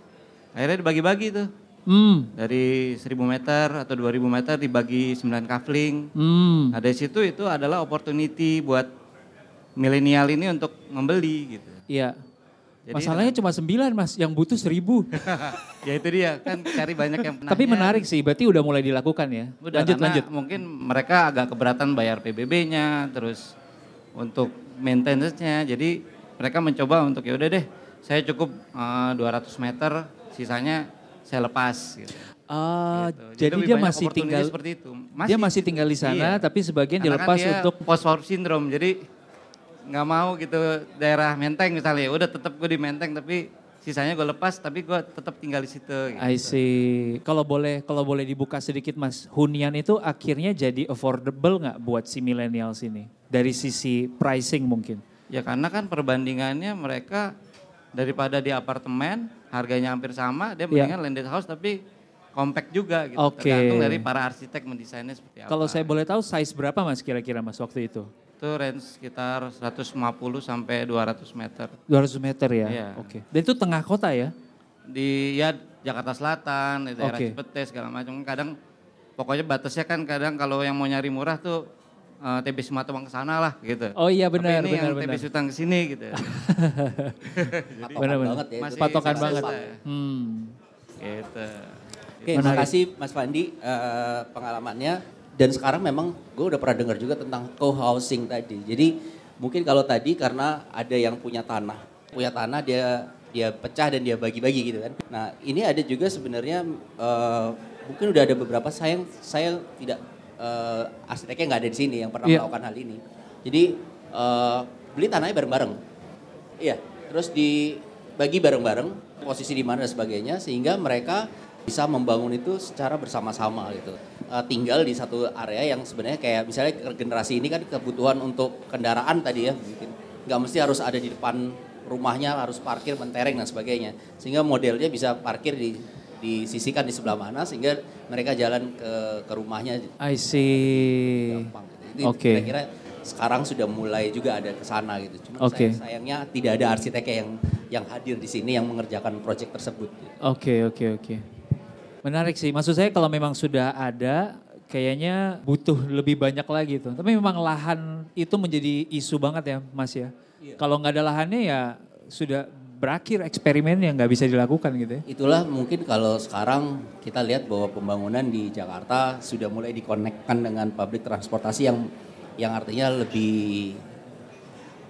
Akhirnya dibagi-bagi tuh. Hmm, Dari 1000 meter atau 2000 meter dibagi 9 kafling. hmm. Nah dari situ itu adalah opportunity buat milenial ini untuk membeli gitu. Iya. Jadi Masalahnya cuma sembilan mas, yang butuh seribu. ya itu dia kan cari banyak yang Tapi menarik sih, berarti udah mulai dilakukan ya. Udah, lanjut, lanjut. Mungkin mereka agak keberatan bayar PBB-nya, terus untuk maintenance-nya. Jadi mereka mencoba untuk ya udah deh, saya cukup eh, 200 meter, sisanya saya lepas. Gitu. Ah, Gitu. jadi lebih dia masih tinggal, seperti itu. dia masih tinggal di sana, Iya. tapi sebagian Karena dilepas kan dia untuk post war syndrome. Jadi nggak mau gitu daerah Menteng misalnya, udah tetap gue di Menteng tapi sisanya gue lepas tapi gue tetap tinggal di situ. Gitu. I see. Kalau boleh kalau boleh dibuka sedikit Mas, hunian itu akhirnya jadi affordable nggak buat si millennials ini? Dari sisi pricing mungkin. Ya karena kan perbandingannya mereka daripada di apartemen harganya hampir sama, dia Iya. mendingan landed house tapi compact juga gitu. Oke. Tergantung dari para arsitek mendesainnya seperti apa. Kalau saya boleh tahu size berapa Mas kira-kira Mas waktu itu? itu range sekitar 150 sampai 200 meter 200 meter ya? Iya. Oke. Dan itu tengah kota ya? di ya Jakarta Selatan, di daerah Oke. Cipete segala macam. Kadang pokoknya batasnya kan kadang kalau yang mau nyari murah tuh eh, TB Simatupang ke sana lah gitu. Oh iya Tapi benar ini benar yang benar. TB Sutang ke sini gitu. Patokan Benar, benar. banget ya. Masih. Patokan banget. ya. Hmm. Gitu. Oke, Menarik. makasih Mas Fandi eh, pengalamannya. Dan sekarang memang gue udah pernah dengar juga tentang co-housing tadi. Jadi mungkin kalau tadi karena ada yang punya tanah, punya tanah dia dia pecah dan dia bagi-bagi gitu kan. Nah ini ada juga sebenarnya eh, mungkin udah ada beberapa saya saya tidak eh, arsiteknya nggak ada di sini yang pernah Iya. melakukan hal ini. Jadi eh, beli tanahnya bareng-bareng. Iya, terus dibagi bareng-bareng posisi di mana dan sebagainya sehingga mereka bisa membangun itu secara bersama-sama gitu. Eh, tinggal di satu area yang sebenarnya kayak misalnya generasi ini kan kebutuhan untuk kendaraan tadi ya mungkin nggak mesti harus ada di depan rumahnya harus parkir mentereng dan sebagainya sehingga modelnya bisa parkir di disisikan di sebelah mana sehingga mereka jalan ke ke rumahnya I see. gampang gitu. Itu Oke. kira-kira sekarang sudah mulai juga ada ke sana gitu. Cuma Oke. sayang- sayangnya tidak ada arsitek yang yang hadir di sini yang mengerjakan proyek tersebut. gitu. Oke, oke, oke. Menarik sih. Maksud saya kalau memang sudah ada, kayaknya butuh lebih banyak lagi tuh. Tapi memang lahan itu menjadi isu banget ya, Mas ya. Kalau nggak ada lahannya ya sudah berakhir eksperimen yang nggak bisa dilakukan gitu ya. Itulah mungkin kalau sekarang kita lihat bahwa pembangunan di Jakarta sudah mulai dikonekkan dengan public transportasi yang yang artinya lebih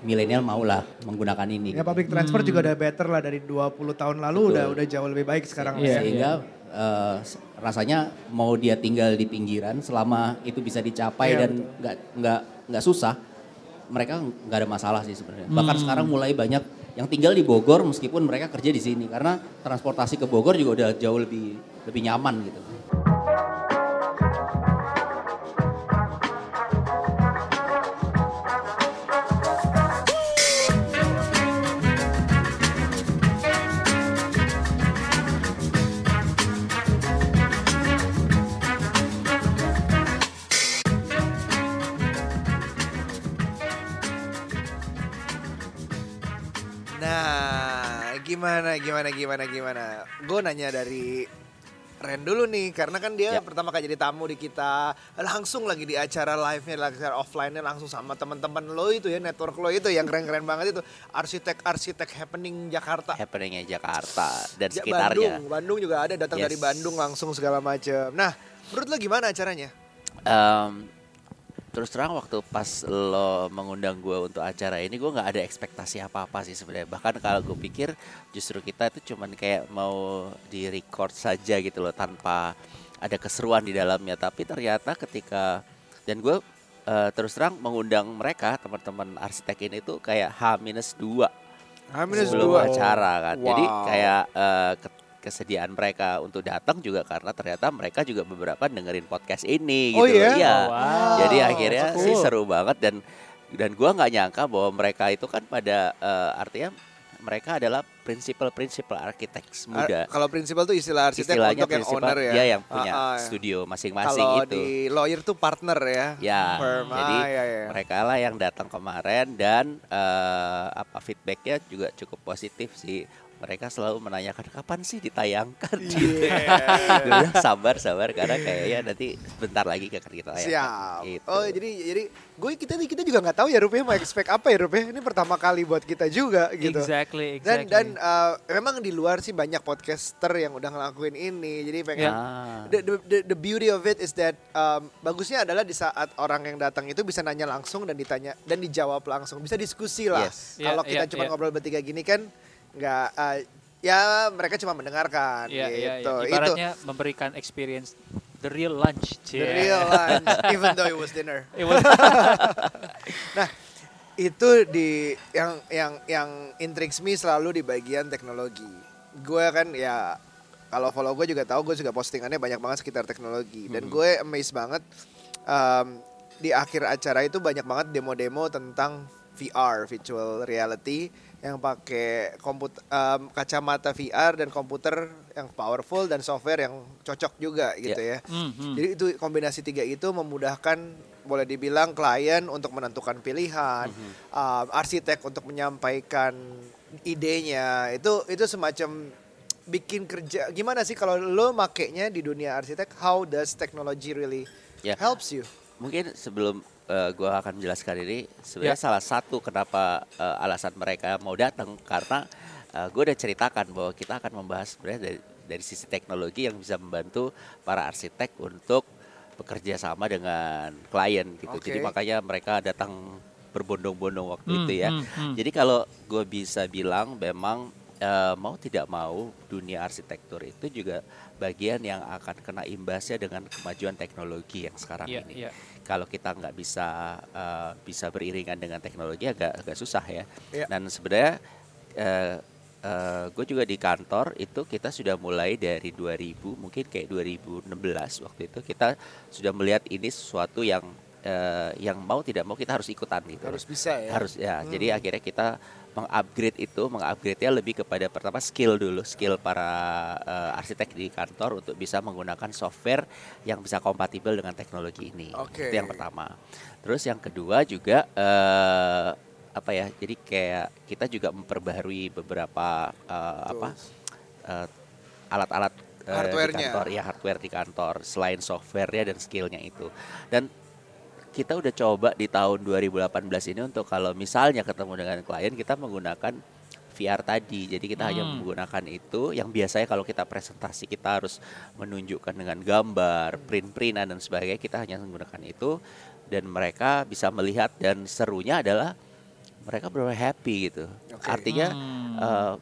milenial maulah menggunakan ini. Ya public transport juga udah better lah dari 20 tahun lalu udah udah jauh lebih baik sekarang. Iya, Sehingga eh, rasanya mau dia tinggal di pinggiran selama itu bisa dicapai Iya, dan nggak nggak nggak susah, mereka nggak ada masalah sih sebenarnya. Bahkan Hmm. sekarang mulai banyak yang tinggal di Bogor meskipun mereka kerja di sini karena transportasi ke Bogor juga udah jauh lebih lebih nyaman gitu. Gimana, gimana, gimana, gimana. Gue nanya dari Ren dulu nih, karena kan dia Ya. pertama kali jadi tamu di kita, langsung lagi di acara live-nya, lagi acara offline-nya langsung sama teman-teman lo itu ya, network lo itu yang keren-keren banget itu, arsitek-arsitek happening Jakarta. happeningnya Jakarta dan Ja- sekitarnya. Bandung, Bandung juga ada datang Yes. dari Bandung langsung segala macam. Nah, menurut lo gimana acaranya? Em, terus terang waktu pas lo mengundang gue untuk acara ini gue nggak ada ekspektasi apa apa sih sebenarnya bahkan kalau gue pikir justru kita itu cuman kayak mau di record saja gitu loh tanpa ada keseruan di dalamnya tapi ternyata ketika dan gue eh, terus terang mengundang mereka teman-teman arsitek ini tuh kayak H minus dua H-2. sebelum acara kan jadi Wow. kayak eh, ke- kesediaan mereka untuk datang juga karena ternyata mereka juga beberapa dengerin podcast ini Oh gitu iya? Iya. Oh, wow. Jadi akhirnya So sih seru banget dan dan gua nggak nyangka bahwa mereka itu kan pada eh, artinya mereka adalah prinsipal-prinsipal arsitek muda. Ar- Kalau prinsipal tuh istilah arsitek Istilahnya untuk yang owner ya. dia yang punya Ah, ah. studio masing-masing Kalau itu. di lawyer tuh partner ya. Ya, Firm. jadi Ah, ya, ya. mereka lah yang datang kemarin dan eh, apa feedbacknya juga cukup positif sih. Mereka selalu menanyakan kapan sih ditayangkan gitu. Iya. Gue bilang sabar sabar karena kayaknya nanti bentar lagi akan kita tayangkan. Siap. Gitu. Oh jadi jadi gue kita kita juga nggak tahu ya Rupiah mau expect apa ya Rupiah. Ini pertama kali buat kita juga gitu. Exactly, Dan exactly. dan uh, memang di luar sih banyak podcaster yang udah ngelakuin ini. Jadi pengen Ah. the, the, the, the beauty of it is that um, bagusnya adalah di saat orang yang datang itu bisa nanya langsung dan ditanya dan dijawab langsung. Bisa diskusi lah. Yes. Kalau Iya, kita iya, cuma iya. ngobrol bertiga gini kan nggak uh, ya mereka cuma mendengarkan Iya, iya, gitu. iya. Itu Ibaratnya memberikan experience the real lunch. the real lunch even though it was dinner. It was- Nah, itu di yang yang yang intrigues me selalu di bagian teknologi. Gue kan ya kalau follow gue juga tahu gue juga postingannya banyak banget sekitar teknologi dan gue amazed banget um, di akhir acara itu banyak banget demo-demo tentang VR virtual reality yang pakai komput um, kacamata VR dan komputer yang powerful dan software yang cocok juga gitu ya. Hmm, hmm. Jadi itu kombinasi tiga itu memudahkan boleh dibilang klien untuk menentukan pilihan, um, arsitek untuk menyampaikan idenya. Itu itu semacam bikin kerja. Gimana sih kalau lo makainya di dunia arsitek? How does technology really Ya. helps you? Mungkin sebelum eh, gua akan menjelaskan ini, sebenarnya Ya. salah satu kenapa eh, alasan mereka mau datang karena gue udah ceritakan bahwa kita akan membahas sebenarnya dari dari sisi teknologi yang bisa membantu para arsitek untuk bekerja sama dengan klien gitu. Oke. Jadi makanya mereka datang berbondong-bondong waktu Hmm, itu ya. hmm, hmm. Jadi kalau gue bisa bilang memang eh, mau tidak mau dunia arsitektur itu juga bagian yang akan kena imbasnya dengan kemajuan teknologi yang sekarang Iya, ini. iya. Kalau kita nggak bisa eh, bisa beriringan dengan teknologi agak agak susah ya. Iya. Dan sebenarnya eh, gue juga di kantor itu kita sudah mulai dari 2000 mungkin kayak 2016 waktu itu kita sudah melihat ini sesuatu yang eh, yang mau tidak mau kita harus ikutan gitu. Harus bisa ya. Harus ya. Jadi akhirnya kita mengupgrade itu, mengupgrade-nya lebih kepada pertama skill dulu, skill para eh, arsitek di kantor untuk bisa menggunakan software yang bisa kompatibel dengan teknologi ini. Oke. Itu yang pertama. Terus yang kedua juga eh, apa ya? Jadi kayak kita juga memperbaharui beberapa eh, apa alat-alat eh, di kantor, ya hardware di kantor selain software-nya dan skillnya itu. Dan kita udah coba di tahun 2018 ini untuk kalau misalnya ketemu dengan klien kita menggunakan VR tadi. Jadi kita hanya Hmm. menggunakan itu yang biasanya kalau kita presentasi kita harus menunjukkan dengan gambar, print-printan dan sebagainya, kita hanya menggunakan itu dan mereka bisa melihat dan serunya adalah mereka benar happy gitu. Oke. Artinya Hmm.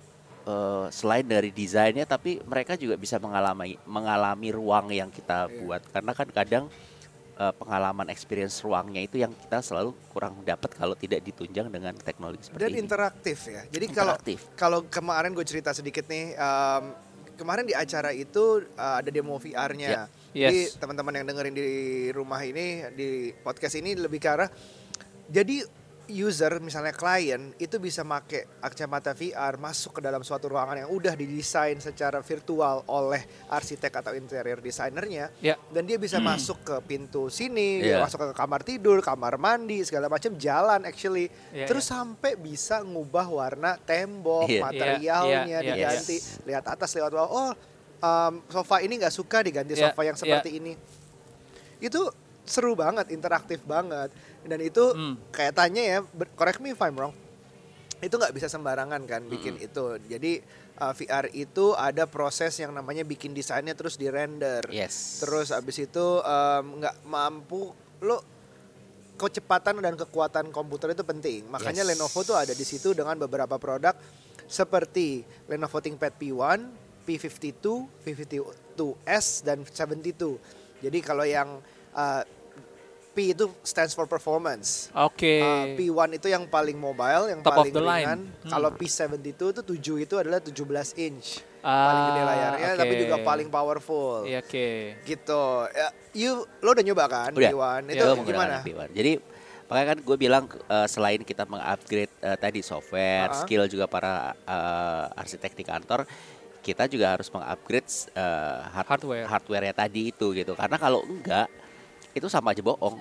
eh, selain dari desainnya tapi mereka juga bisa mengalami mengalami ruang yang kita buat karena kan kadang eh, pengalaman experience ruangnya itu yang kita selalu kurang dapat kalau tidak ditunjang dengan teknologi seperti Dan ini. interaktif ya. Jadi kalau Interaktif. kalau kemarin gue cerita sedikit nih, em, kemarin di acara itu uh, ada demo VR-nya. Ya. Jadi Yes. teman-teman yang dengerin di rumah ini di podcast ini lebih ke arah jadi user misalnya klien itu bisa make kacamata VR masuk ke dalam suatu ruangan yang udah didesain secara virtual oleh arsitek atau interior desainernya Ya. dan dia bisa masuk ke pintu sini, Iya. masuk ke kamar tidur, kamar mandi segala macam jalan actually. Iya, Terus sampai bisa ngubah warna tembok, Iya. materialnya Iya, iya, diganti, lihat atas lewat bawah. Oh, um, sofa ini nggak suka diganti Iya, sofa yang iya. seperti ini. Itu seru banget, interaktif banget. Dan itu Hmm. kayak tanya ya, correct me if I'm wrong. Itu nggak bisa sembarangan kan bikin itu. Jadi uh, VR itu ada proses yang namanya bikin desainnya terus di render. Yes. Terus abis itu em, nggak mampu lo kecepatan dan kekuatan komputer itu penting. Makanya Yes. Lenovo tuh ada di situ dengan beberapa produk seperti Lenovo ThinkPad P1, P52, P52s dan 72. Jadi kalau yang uh, P itu stands for performance. Oke. Uh, P1 itu yang paling mobile, yang Top of paling line. ringan. Hmm. Kalau P72 itu 7 itu adalah 17 inch. Ah, paling gede layarnya tapi oke. juga paling powerful. Iya, Oke. Gitu. Ya, you lo udah nyoba kan Udah. P1? Ya, Itu menggunakan gimana? P1. Jadi makanya kan gue bilang eh, selain kita mengupgrade eh, tadi software, Ah. skill juga para eh, arsitek di kantor, kita juga harus mengupgrade eh, hard- Hardware. hardware-nya tadi itu gitu. Karena kalau enggak itu sama aja bohong.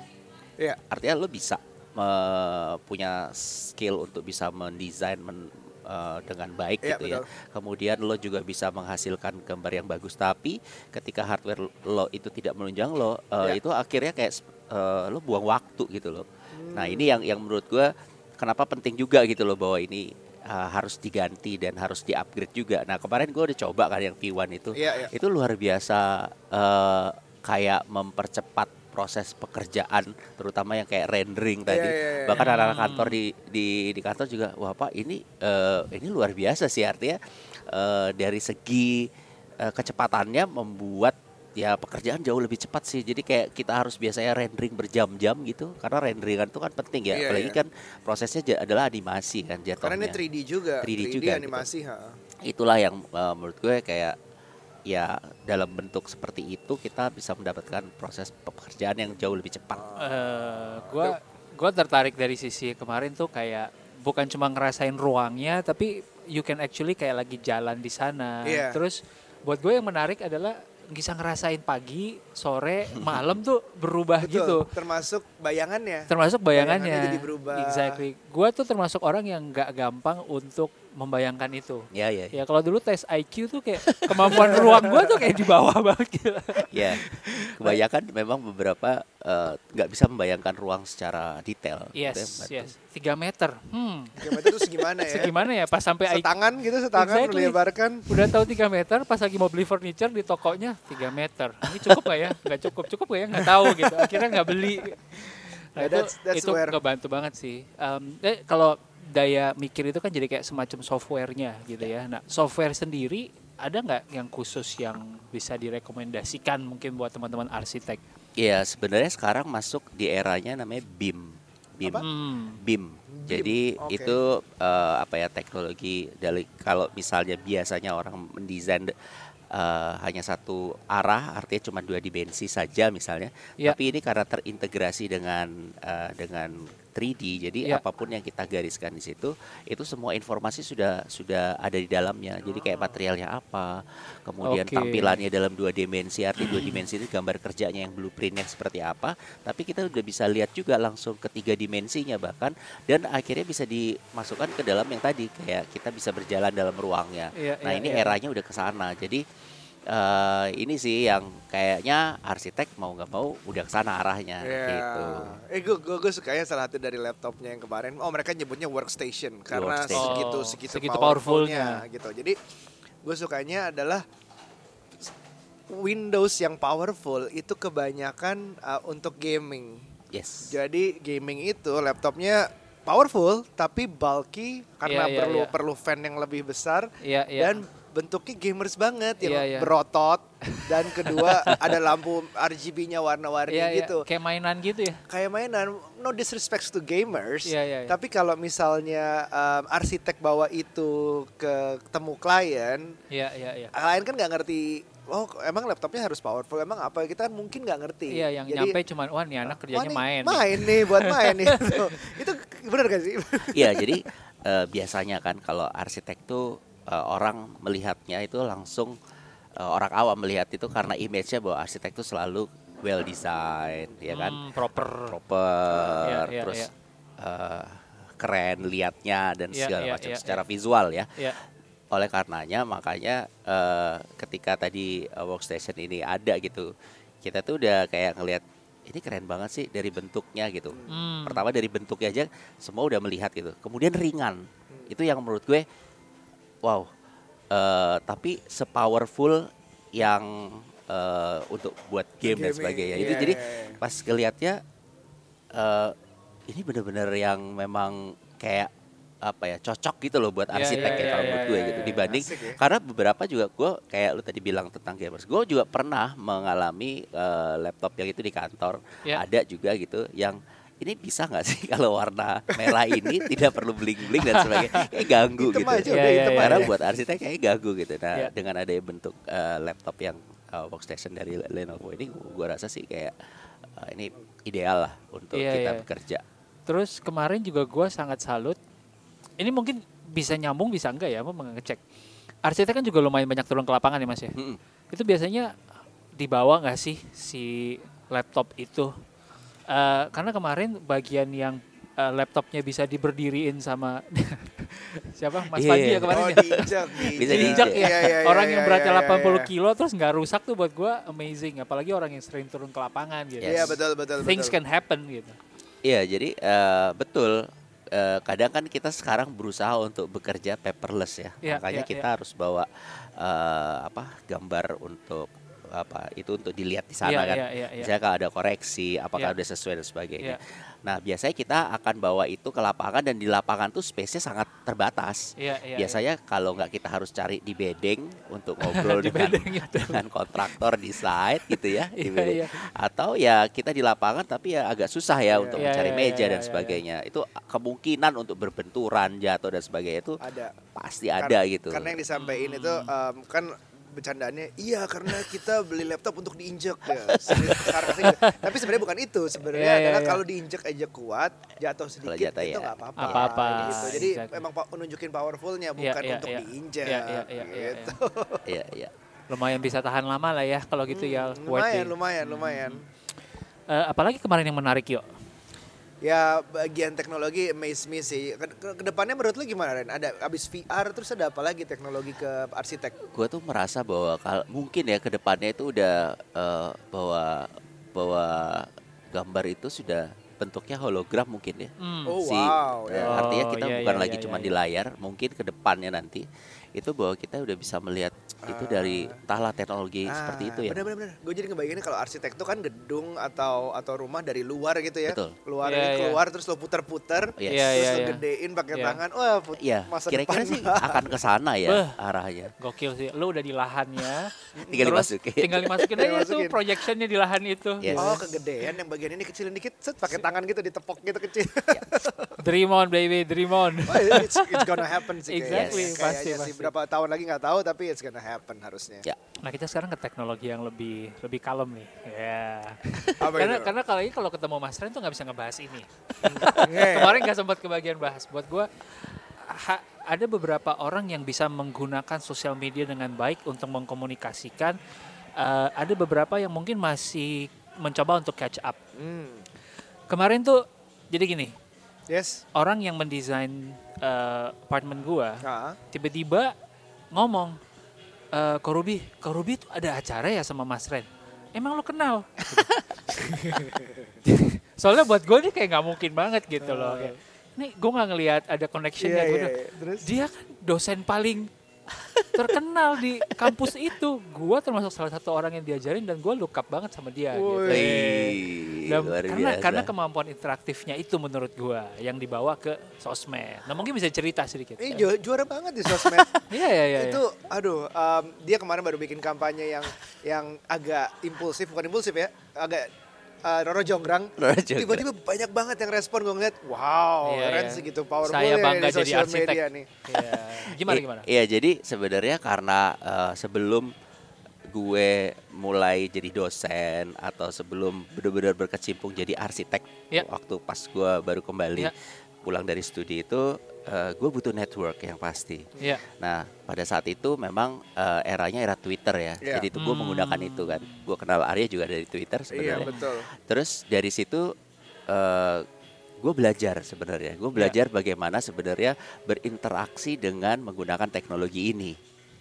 Iya. Artinya lo bisa me- punya skill untuk bisa mendesain men- eh, dengan baik Iya, gitu ya. betul. Kemudian lo juga bisa menghasilkan gambar yang bagus. Tapi ketika hardware lo itu tidak menunjang lo, Iya. itu akhirnya kayak eh, lo buang waktu gitu loh. Nah Hmm. ini yang yang menurut gue kenapa penting juga gitu loh bahwa ini eh, harus diganti dan harus di-upgrade juga. Nah kemarin gue udah coba kan yang P1 itu, Iya, iya. itu luar biasa eh, kayak mempercepat proses pekerjaan, terutama yang kayak rendering tadi. Iya, iya, iya. Bahkan anak-anak kantor di, di di kantor juga, wah pak ini eh, ini luar biasa sih artinya eh, dari segi eh, kecepatannya membuat ya pekerjaan jauh lebih cepat sih. Jadi kayak kita harus biasanya rendering berjam-jam gitu, karena renderingan itu kan penting ya. Iya, Apalagi iya. kan prosesnya adalah animasi kan jatuhnya. Karena ini 3D juga, 3D 3D, juga, gitu. animasi. ha. Itulah yang eh, menurut gue kayak ya dalam bentuk seperti itu kita bisa mendapatkan proses pekerjaan yang jauh lebih cepat. Eh, gua gua tertarik dari sisi kemarin tuh kayak bukan cuma ngerasain ruangnya tapi you can actually kayak lagi jalan di sana. Iya. Terus buat gue yang menarik adalah bisa ngerasain pagi, sore, malam tuh berubah Betul, gitu. Termasuk bayangannya. Termasuk bayangannya. Bayangannya jadi berubah. Exactly. Gua tuh termasuk orang yang nggak gampang untuk membayangkan itu. Ya ya. Ya kalau dulu tes IQ tuh kayak kemampuan ruang gua tuh kayak di bawah banget gitu. Ya, kebanyakan memang beberapa eh, nggak bisa membayangkan ruang secara detail. Yes, membantu. yes. 3 meter. Hmm. Kilometer itu segimana ya? Segimana ya pas sampai IQ Setangan gitu, setangan Exactly. dilebarkan. Udah tahu 3 meter pas lagi mau beli furniture di tokonya 3 meter. Ini cukup gak ya? Nggak cukup, cukup gak ya? Nggak tahu gitu. Akhirnya nggak beli. Nah, Yeah, itu, that's- that's itu where- ngebantu banget sih. Um, eh, kalau daya mikir itu kan jadi kayak semacam softwarenya gitu ya. Nah software sendiri ada nggak yang khusus yang bisa direkomendasikan mungkin buat teman-teman arsitek? Iya, sebenarnya sekarang masuk di eranya namanya BIM. BIM. Hmm. BIM. Jadi oke. itu eh, apa ya teknologi dari kalau misalnya biasanya orang mendesain eh, hanya satu arah, artinya cuma dua dimensi saja misalnya. Ya. Tapi ini karena terintegrasi dengan eh, dengan 3D. Jadi Iya. apa pun yang kita gariskan di situ, itu semua informasi sudah sudah ada di dalamnya. Jadi kayak materialnya apa, kemudian Oke. tampilannya dalam dua dimensi. Arti dua dimensi itu gambar kerjanya yang blueprintnya seperti apa. Tapi kita udah bisa lihat juga langsung ke tiga dimensinya bahkan, dan akhirnya bisa dimasukkan ke dalam yang tadi kayak kita bisa berjalan dalam ruangnya. Iya, nah iya, ini iya. eranya udah ke sana. Jadi eh, ini sih yang kayaknya arsitek mau nggak mau udah ke sana arahnya Iya. gitu. Eh gue gue gue sukanya salah satu dari laptopnya yang kemarin. Oh mereka nyebutnya workstation karena Workstation. segitu Oh, segitu, segitu powerfulnya powerfulnya. gitu. Jadi gue sukanya adalah Windows yang powerful itu kebanyakan uh, untuk gaming. Yes. Jadi gaming itu laptopnya powerful tapi bulky karena Iya, iya, perlu iya. perlu fan yang lebih besar Iya, iya. dan bentuknya gamers banget yang Iya, iya. berotot dan kedua ada lampu RGB-nya warna-warni Iya, iya. gitu Kayak mainan gitu ya. kayak mainan no disrespect to gamers Iya, iya, iya. tapi kalau misalnya um, arsitek bawa itu ke temu klien Iya, iya, iya. klien kan nggak ngerti oh emang laptopnya harus powerful emang apa kita kan mungkin nggak ngerti Iya, yang Jadi, nyampe cuman wah nih anak "Wah, kerjanya nih, main. nih." main nih buat main nih itu itu benar gak sih Iya, jadi eh, biasanya kan kalau arsitek tuh eh, orang melihatnya itu langsung eh, orang awam melihat itu karena image-nya bahwa arsitek tuh selalu well design, ya kan? Hmm, proper. Proper, Iya, iya, terus iya. eh, keren liatnya dan Iya, segala iya, macam iya, secara iya. visual ya. Iya. Oleh karenanya makanya eh, ketika tadi workstation ini ada gitu, kita tuh udah kayak ngelihat ini keren banget sih dari bentuknya gitu. Hmm. Pertama dari bentuknya aja semua udah melihat gitu. Kemudian ringan. Itu yang menurut gue wow. eh, tapi sepowerful yang eh, untuk buat game dan Gaming, sebagainya. Itu iya, jadi iya, iya. pas ngelihatnya eh, ini bener-bener yang memang kayak apa ya cocok gitu loh buat arsitek iya, ya kalau iya, menurut gue iya, gitu dibanding Asik ya. karena beberapa juga gue kayak lu tadi bilang tentang gamers gue juga pernah mengalami eh, laptop yang itu di kantor Iya. ada juga gitu yang ini bisa nggak sih kalau warna merah ini tidak perlu bling bling dan sebagainya kayak ganggu Hitam gitu aja udah hitam iya. karena aja. buat arsitek kayak ganggu gitu nah Iya. dengan adanya bentuk eh, laptop yang eh, workstation dari Lenovo ini gue rasa sih kayak eh, ini ideal lah untuk Iya, kita iya. bekerja Terus kemarin juga gue sangat salut. Ini mungkin bisa nyambung bisa enggak ya, mau ngecek. Arsitek kan juga lumayan banyak turun ke lapangan ya mas ya. Mm-mm. Itu biasanya dibawa nggak sih si laptop itu? Eh, karena kemarin bagian yang eh, laptopnya bisa diberdiriin sama siapa Mas Iya. Panji ya kemarin oh ya? diinjak Bisa diinjak ya. Iya, iya, orang iya, yang beratnya iya, iya, 80 iya. kilo terus nggak rusak tuh buat gua amazing apalagi orang yang sering turun ke lapangan gitu. Yes. iya betul betul Things betul. can happen gitu. Iya, jadi eh, betul. Kadang kan kita sekarang berusaha untuk bekerja paperless ya. Iya, Makanya iya, kita harus bawa eh, apa gambar untuk apa itu untuk dilihat di sana Iya, kan. iya, iya, iya. Misalnya kalau ada koreksi, apakah Iya. udah sesuai dan sebagainya. Iya. Nah, biasanya kita akan bawa itu ke lapangan dan di lapangan tuh space-nya sangat terbatas. Iya, iya, Biasanya kalau nggak kita harus cari di bedeng untuk ngobrol Di dengan, bedeng dengan kontraktor di site gitu ya, di Iya, bedeng. iya. Atau ya kita di lapangan tapi ya agak susah ya untuk Iya, mencari iya, meja iya, dan iya, sebagainya. Itu kemungkinan untuk berbenturan, jatuh dan sebagainya itu ada pasti Kar- ada gitu. Karena yang disampaikan itu um, kan bercandaannya iya karena kita beli laptop untuk diinjek ya. Gitu. Tapi sebenarnya bukan itu. Sebenarnya iya, adalah iya. kalau diinjek aja kuat, jatuh sedikit jatuh, itu ya. nggak apa-apa. Apa-apa, Gitu. Jadi exactly. memang nunjukin powerfulnya Iya, bukan iya, untuk iya. diinjek. Iya, iya, iya, iya, gitu. Iya, iya. Lumayan bisa tahan lama lah ya kalau gitu ya. Hmm, worth lumayan, it. lumayan, lumayan. Eh, apalagi kemarin yang menarik yuk. Ya bagian teknologi amaze me sih. Ke, ke- ke depannya menurut lu gimana Ren? Ada abis VR terus ada apa lagi teknologi ke arsitek? Gue tuh merasa bahwa kal mungkin ya ke depannya itu udah eh, bahwa bahwa gambar itu sudah bentuknya hologram mungkin ya. Hmm. Oh Si- wow. eh, ya. artinya Oh, kita iya, bukan iya, lagi iya, cuma iya, di layar, mungkin ke depannya nanti itu bahwa kita udah bisa melihat itu dari entahlah teknologi seperti itu ya. Ah, Bener-bener. Gue jadi ngebayanginnya kalau arsitek itu kan gedung atau atau rumah dari luar gitu ya. Betul. Keluar Iya, ini iya. keluar terus lo puter-puter, Yes. Iya, terus iya, lo iya. gedein pakai Iya. tangan. Wah, put- Iya, masa kira-kira depan sih akan ke sana ya Beh. arahnya. Gokil sih. Lu udah di lahannya. Tinggal terus dimasukin. Tinggal dimasukin Tinggal aja tuh dimasukin. projectionnya di lahan itu. Yes. Oh kegedean yang bagian ini kecilin dikit, set pakai tangan gitu ditepok gitu kecil. Dream on baby, dream on. Wah, it's, it's gonna happen sih Exactly, Kayaknya pasti. Berapa tahun lagi nggak tahu tapi it's gonna happen. harusnya. Ya. Nah kita sekarang ke teknologi yang lebih lebih kalem nih. Ya. Apa karena itu? karena kalau ini kalau ketemu Mas Ren tuh nggak bisa ngebahas ini. Kemarin nggak sempat kebagian bahas. Buat gue ada beberapa orang yang bisa menggunakan sosial media dengan baik untuk mengkomunikasikan. Eh, ada beberapa yang mungkin masih mencoba untuk catch up. Hmm. Kemarin tuh jadi gini, Yes. orang yang mendesain eh, apartemen gua Ah. tiba-tiba ngomong, eh Ko Ruby, Ko Ruby tuh ada acara ya sama Mas Ren. Emang lo kenal? Soalnya buat gue nih kayak nggak mungkin banget gitu loh. Kayak, Nih gue nggak ngelihat ada connectionnya. Bilang, iya. Terus? Dia kan dosen paling terkenal di kampus itu. Gue termasuk salah satu orang yang diajarin dan gue look up banget sama dia. Gitu. Wih, Dan luar karena biasa. karena kemampuan interaktifnya itu menurut gue yang dibawa ke sosmed. Nah mungkin bisa cerita sedikit. Ini ju- juara banget di sosmed. Iya iya iya. itu aduh um, dia kemarin baru bikin kampanye yang yang agak impulsif bukan impulsif ya agak uh, Roro Jonggrang Roro Jonggrang. tiba-tiba banyak banget yang respon gue ngeliat wow Iya, keren iya. segitu powerful Saya ya bangga di jadi arsitek. media nih Iya. Gimana gimana? Iya, jadi sebenarnya karena eh, sebelum gue mulai jadi dosen atau sebelum benar-benar berkecimpung jadi arsitek Ya. waktu pas gue baru kembali Ya. pulang dari studi itu eh, gue butuh network yang pasti. Iya. Nah pada saat itu memang eh, eranya era Twitter ya, Iya. jadi itu gue Hmm. menggunakan itu kan. Gue kenal Arya juga dari Twitter iya sebenarnya. betul Terus dari situ eh gue belajar sebenarnya. Gue belajar bagaimana sebenarnya berinteraksi dengan menggunakan teknologi ini.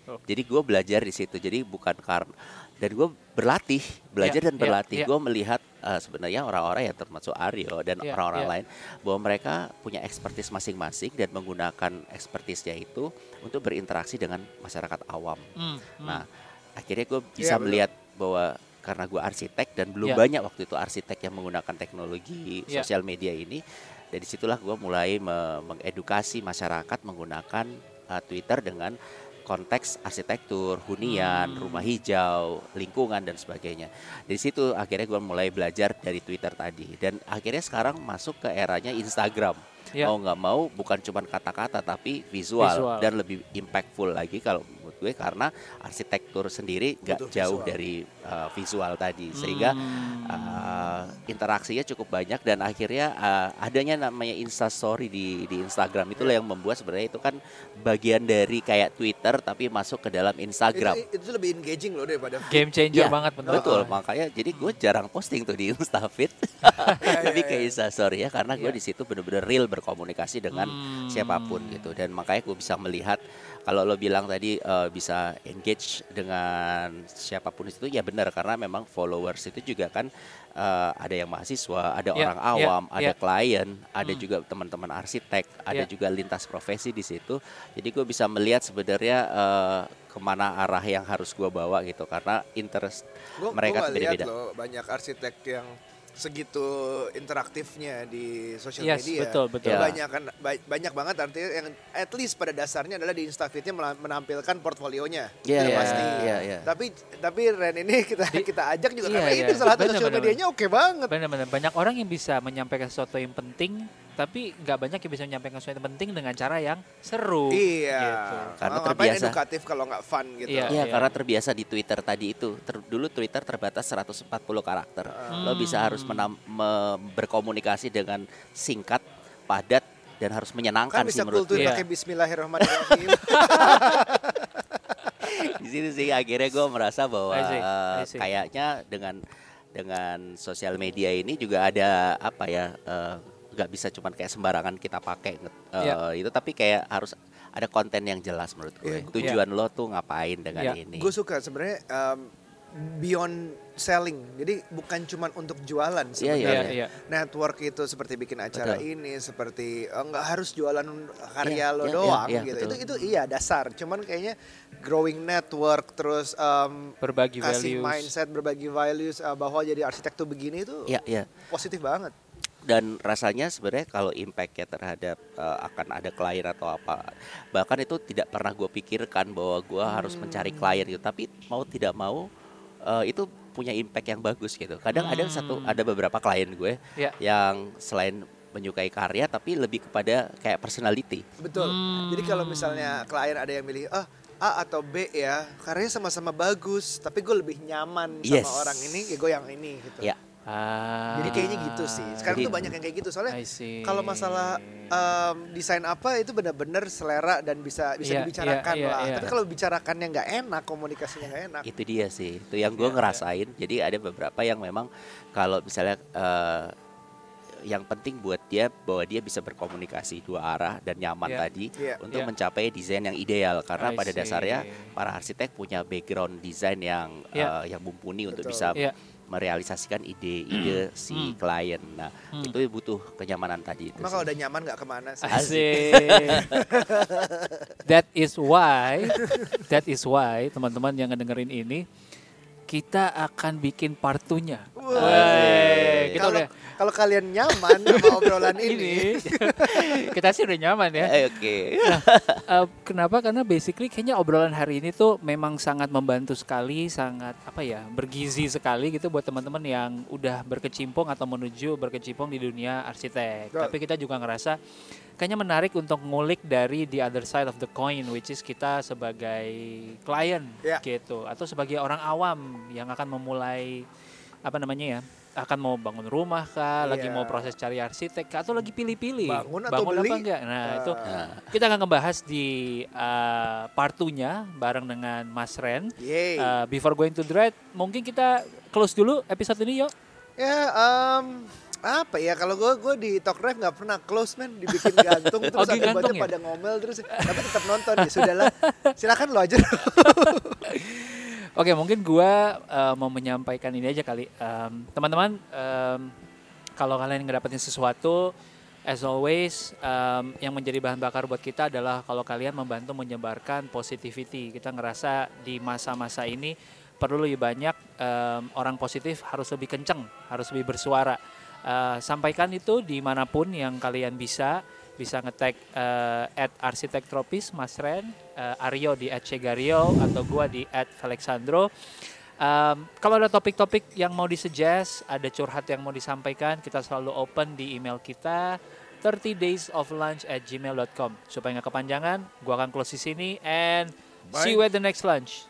Oh. Jadi gue belajar di situ. Jadi bukan karena dan gue berlatih, belajar Ya, dan ya, berlatih. ya. Gue melihat eh, sebenarnya orang-orang yang termasuk Aryo dan Ya, orang-orang ya. lain bahwa mereka punya expertise masing-masing dan menggunakan expertise-nya itu untuk berinteraksi dengan masyarakat awam. Hmm, hmm. Nah, akhirnya gue bisa betul. melihat bahwa karena gue arsitek dan belum Ya. banyak waktu itu arsitek yang menggunakan teknologi Ya. sosial media ini. Dari situlah gue mulai me- mengedukasi masyarakat menggunakan uh, Twitter dengan konteks arsitektur, hunian, Hmm. rumah hijau, lingkungan dan sebagainya. Dari situ akhirnya gue mulai belajar dari Twitter tadi dan akhirnya sekarang masuk ke eranya Instagram. Ya. Mau nggak mau bukan cuma kata-kata tapi visual, Visual. dan lebih impactful lagi kalau menurut gue karena arsitektur sendiri nggak Butuh jauh visual. dari uh, visual tadi sehingga Hmm. uh, interaksinya cukup banyak dan akhirnya uh, adanya namanya Insta Story di di Instagram itulah yang membuat sebenarnya itu kan bagian dari kayak Twitter tapi masuk ke dalam Instagram. itu, itu lebih engaging loh daripada Game changer Iya, banget menurut Betul, makanya jadi gue jarang posting tuh di Instafeed. Lebih ke Instastory ya karena gue di situ bener-bener real berkomunikasi dengan Hmm. siapa pun gitu dan makanya gue bisa melihat kalau lo bilang tadi eh, bisa engage dengan siapa pun itu ya benar karena memang followers itu juga kan eh, ada yang mahasiswa, ada Ya, orang ya, awam, ada ya. klien, ada Hmm. juga teman-teman arsitek, ada Ya. juga lintas profesi di situ. Jadi gue bisa melihat sebenarnya eh, ke mana arah yang harus gue bawa gitu karena interest mereka gua lihat beda-beda. banyak arsitek yang segitu interaktifnya di sosial Yes, media. betul, betul. Ya. Banyak kan ba- banyak banget artinya yang at least pada dasarnya adalah di Instafeed-nya mela- menampilkan portfolionya. Iya, Itu iya, pasti. iya, iya. Tapi tapi Ren ini kita kita ajak juga Iya, karena iya. ini salah satu sosial medianya oke banget. Benar-benar banyak orang yang bisa menyampaikan sesuatu yang penting, tapi nggak banyak yang bisa menyampaikan sesuatu yang penting dengan cara yang seru. Iya. Gitu. Karena terbiasa. edukatif kalau nggak fun gitu. Iya. Iya, karena terbiasa di Twitter tadi itu. Ter- dulu Twitter terbatas 140 karakter. Lo bisa harus menam- me- berkomunikasi dengan singkat, padat, dan harus menyenangkan Kan sih bisa menurut gue. Iya. pakai Bismillahirrahmanirrahim. Di situ sih akhirnya gue merasa bahwa I see, I see. kayaknya dengan dengan sosial media ini juga ada apa ya eh, nggak bisa cuman kayak sembarangan kita pakai eh, Iya. itu tapi kayak harus ada konten yang jelas menurut gue. Iya, gua- Tujuan lo tuh ngapain dengan Iya. ini? Gue suka sebenarnya um, beyond selling. Jadi bukan cuma untuk jualan Iya, sebenarnya. Iya, iya. Network itu seperti bikin acara Betul. ini, seperti eh, nggak harus jualan karya Iya, lo iya, doang iya, gitu. betul. Itu itu iya dasar. Cuman kayaknya growing network terus um, Berbagi kasih values. mindset, berbagi values uh, bahwa jadi arsitek tuh begini itu Iya, iya. positif banget. Dan rasanya sebenarnya kalau impactnya terhadap eh, akan ada klien atau apa bahkan itu tidak pernah gue pikirkan bahwa gue harus mencari klien gitu tapi mau tidak mau eh, itu punya impact yang bagus gitu kadang ada satu ada beberapa klien gue Ya. yang selain menyukai karya tapi lebih kepada kayak personality Betul. Hmm. Jadi kalau misalnya klien ada yang milih, ah A atau B ya, karyanya sama-sama bagus, tapi gue lebih nyaman Yes. sama orang ini, ya gue yang ini gitu. Ya. Ah. Jadi kayaknya gitu sih. Sekarang Jadi- tuh banyak yang kayak gitu. Soalnya kalau masalah em, desain apa itu benar-benar selera dan bisa bisa Iya, dibicarakan iya, iya, lah. iya. Tapi kalau bicarakannya nggak enak, komunikasinya nggak enak. Itu dia sih, itu yang gue Iya, ngerasain. Jadi ada beberapa yang memang kalau misalnya eh, yang penting buat dia bahwa dia bisa berkomunikasi dua arah dan nyaman Iya. tadi Iya. untuk Iya. mencapai desain yang ideal karena I pada see. dasarnya para arsitek punya background desain yang Iya. eh, yang mumpuni untuk Betul. bisa Iya. Merealisasikan ide-ide si klien. Nah, Hmm. itu butuh kenyamanan tadi itu. Sih. kalau udah nyaman nggak ke mana sih. Asik. that is why, that is why teman-teman yang ngedengerin ini kita akan bikin partunya. Kita Kalau udah kalau kalian nyaman sama obrolan ini, ini kita sih udah nyaman ya. Eh, Oke. Nah, eh, kenapa? Karena basically kayaknya obrolan hari ini tuh memang sangat membantu sekali, sangat apa ya, bergizi sekali gitu buat teman-teman yang udah berkecimpung atau menuju berkecimpung di dunia arsitek. Betul. Tapi kita juga ngerasa kayaknya menarik untuk ngulik dari the other side of the coin, which is kita sebagai klien Ya. gitu, atau sebagai orang awam yang akan memulai apa namanya ya akan mau bangun rumah kah, lagi Iya. mau proses cari arsitek kah, atau lagi pilih-pilih Bangun atau bangun beli? apa enggak. Nah, itu Nah, kita akan ngebahas di uh, partunya bareng dengan Mas Ren. Yeay. Uh, before going to dread, mungkin kita close dulu episode ini yuk. ya em, apa ya kalau gue gue di talk drive nggak pernah close man dibikin gantung terus Oh, akibatnya digantung ya? pada ngomel terus tapi tetap nonton ya sudahlah silakan lo aja Oke, mungkin gua uh, mau menyampaikan ini aja kali. Um, Teman-teman, um, kalau kalian ngedapetin sesuatu, as always, um, yang menjadi bahan bakar buat kita adalah kalau kalian membantu menyebarkan positivity. Kita ngerasa di masa-masa ini perlu lebih banyak um, orang positif harus lebih kenceng, harus lebih bersuara. Uh, sampaikan itu di mana pun yang kalian bisa bisa ngetag uh, at arsitek tropis Mas Ren, uh, Aryo di at Cegario atau gua di at Alexandro. Um, kalau ada topik-topik yang mau disuggest, ada curhat yang mau disampaikan, kita selalu open di email kita 30 days of lunch at gmail.com supaya nggak kepanjangan. Gua akan close di sini and see you at the next lunch.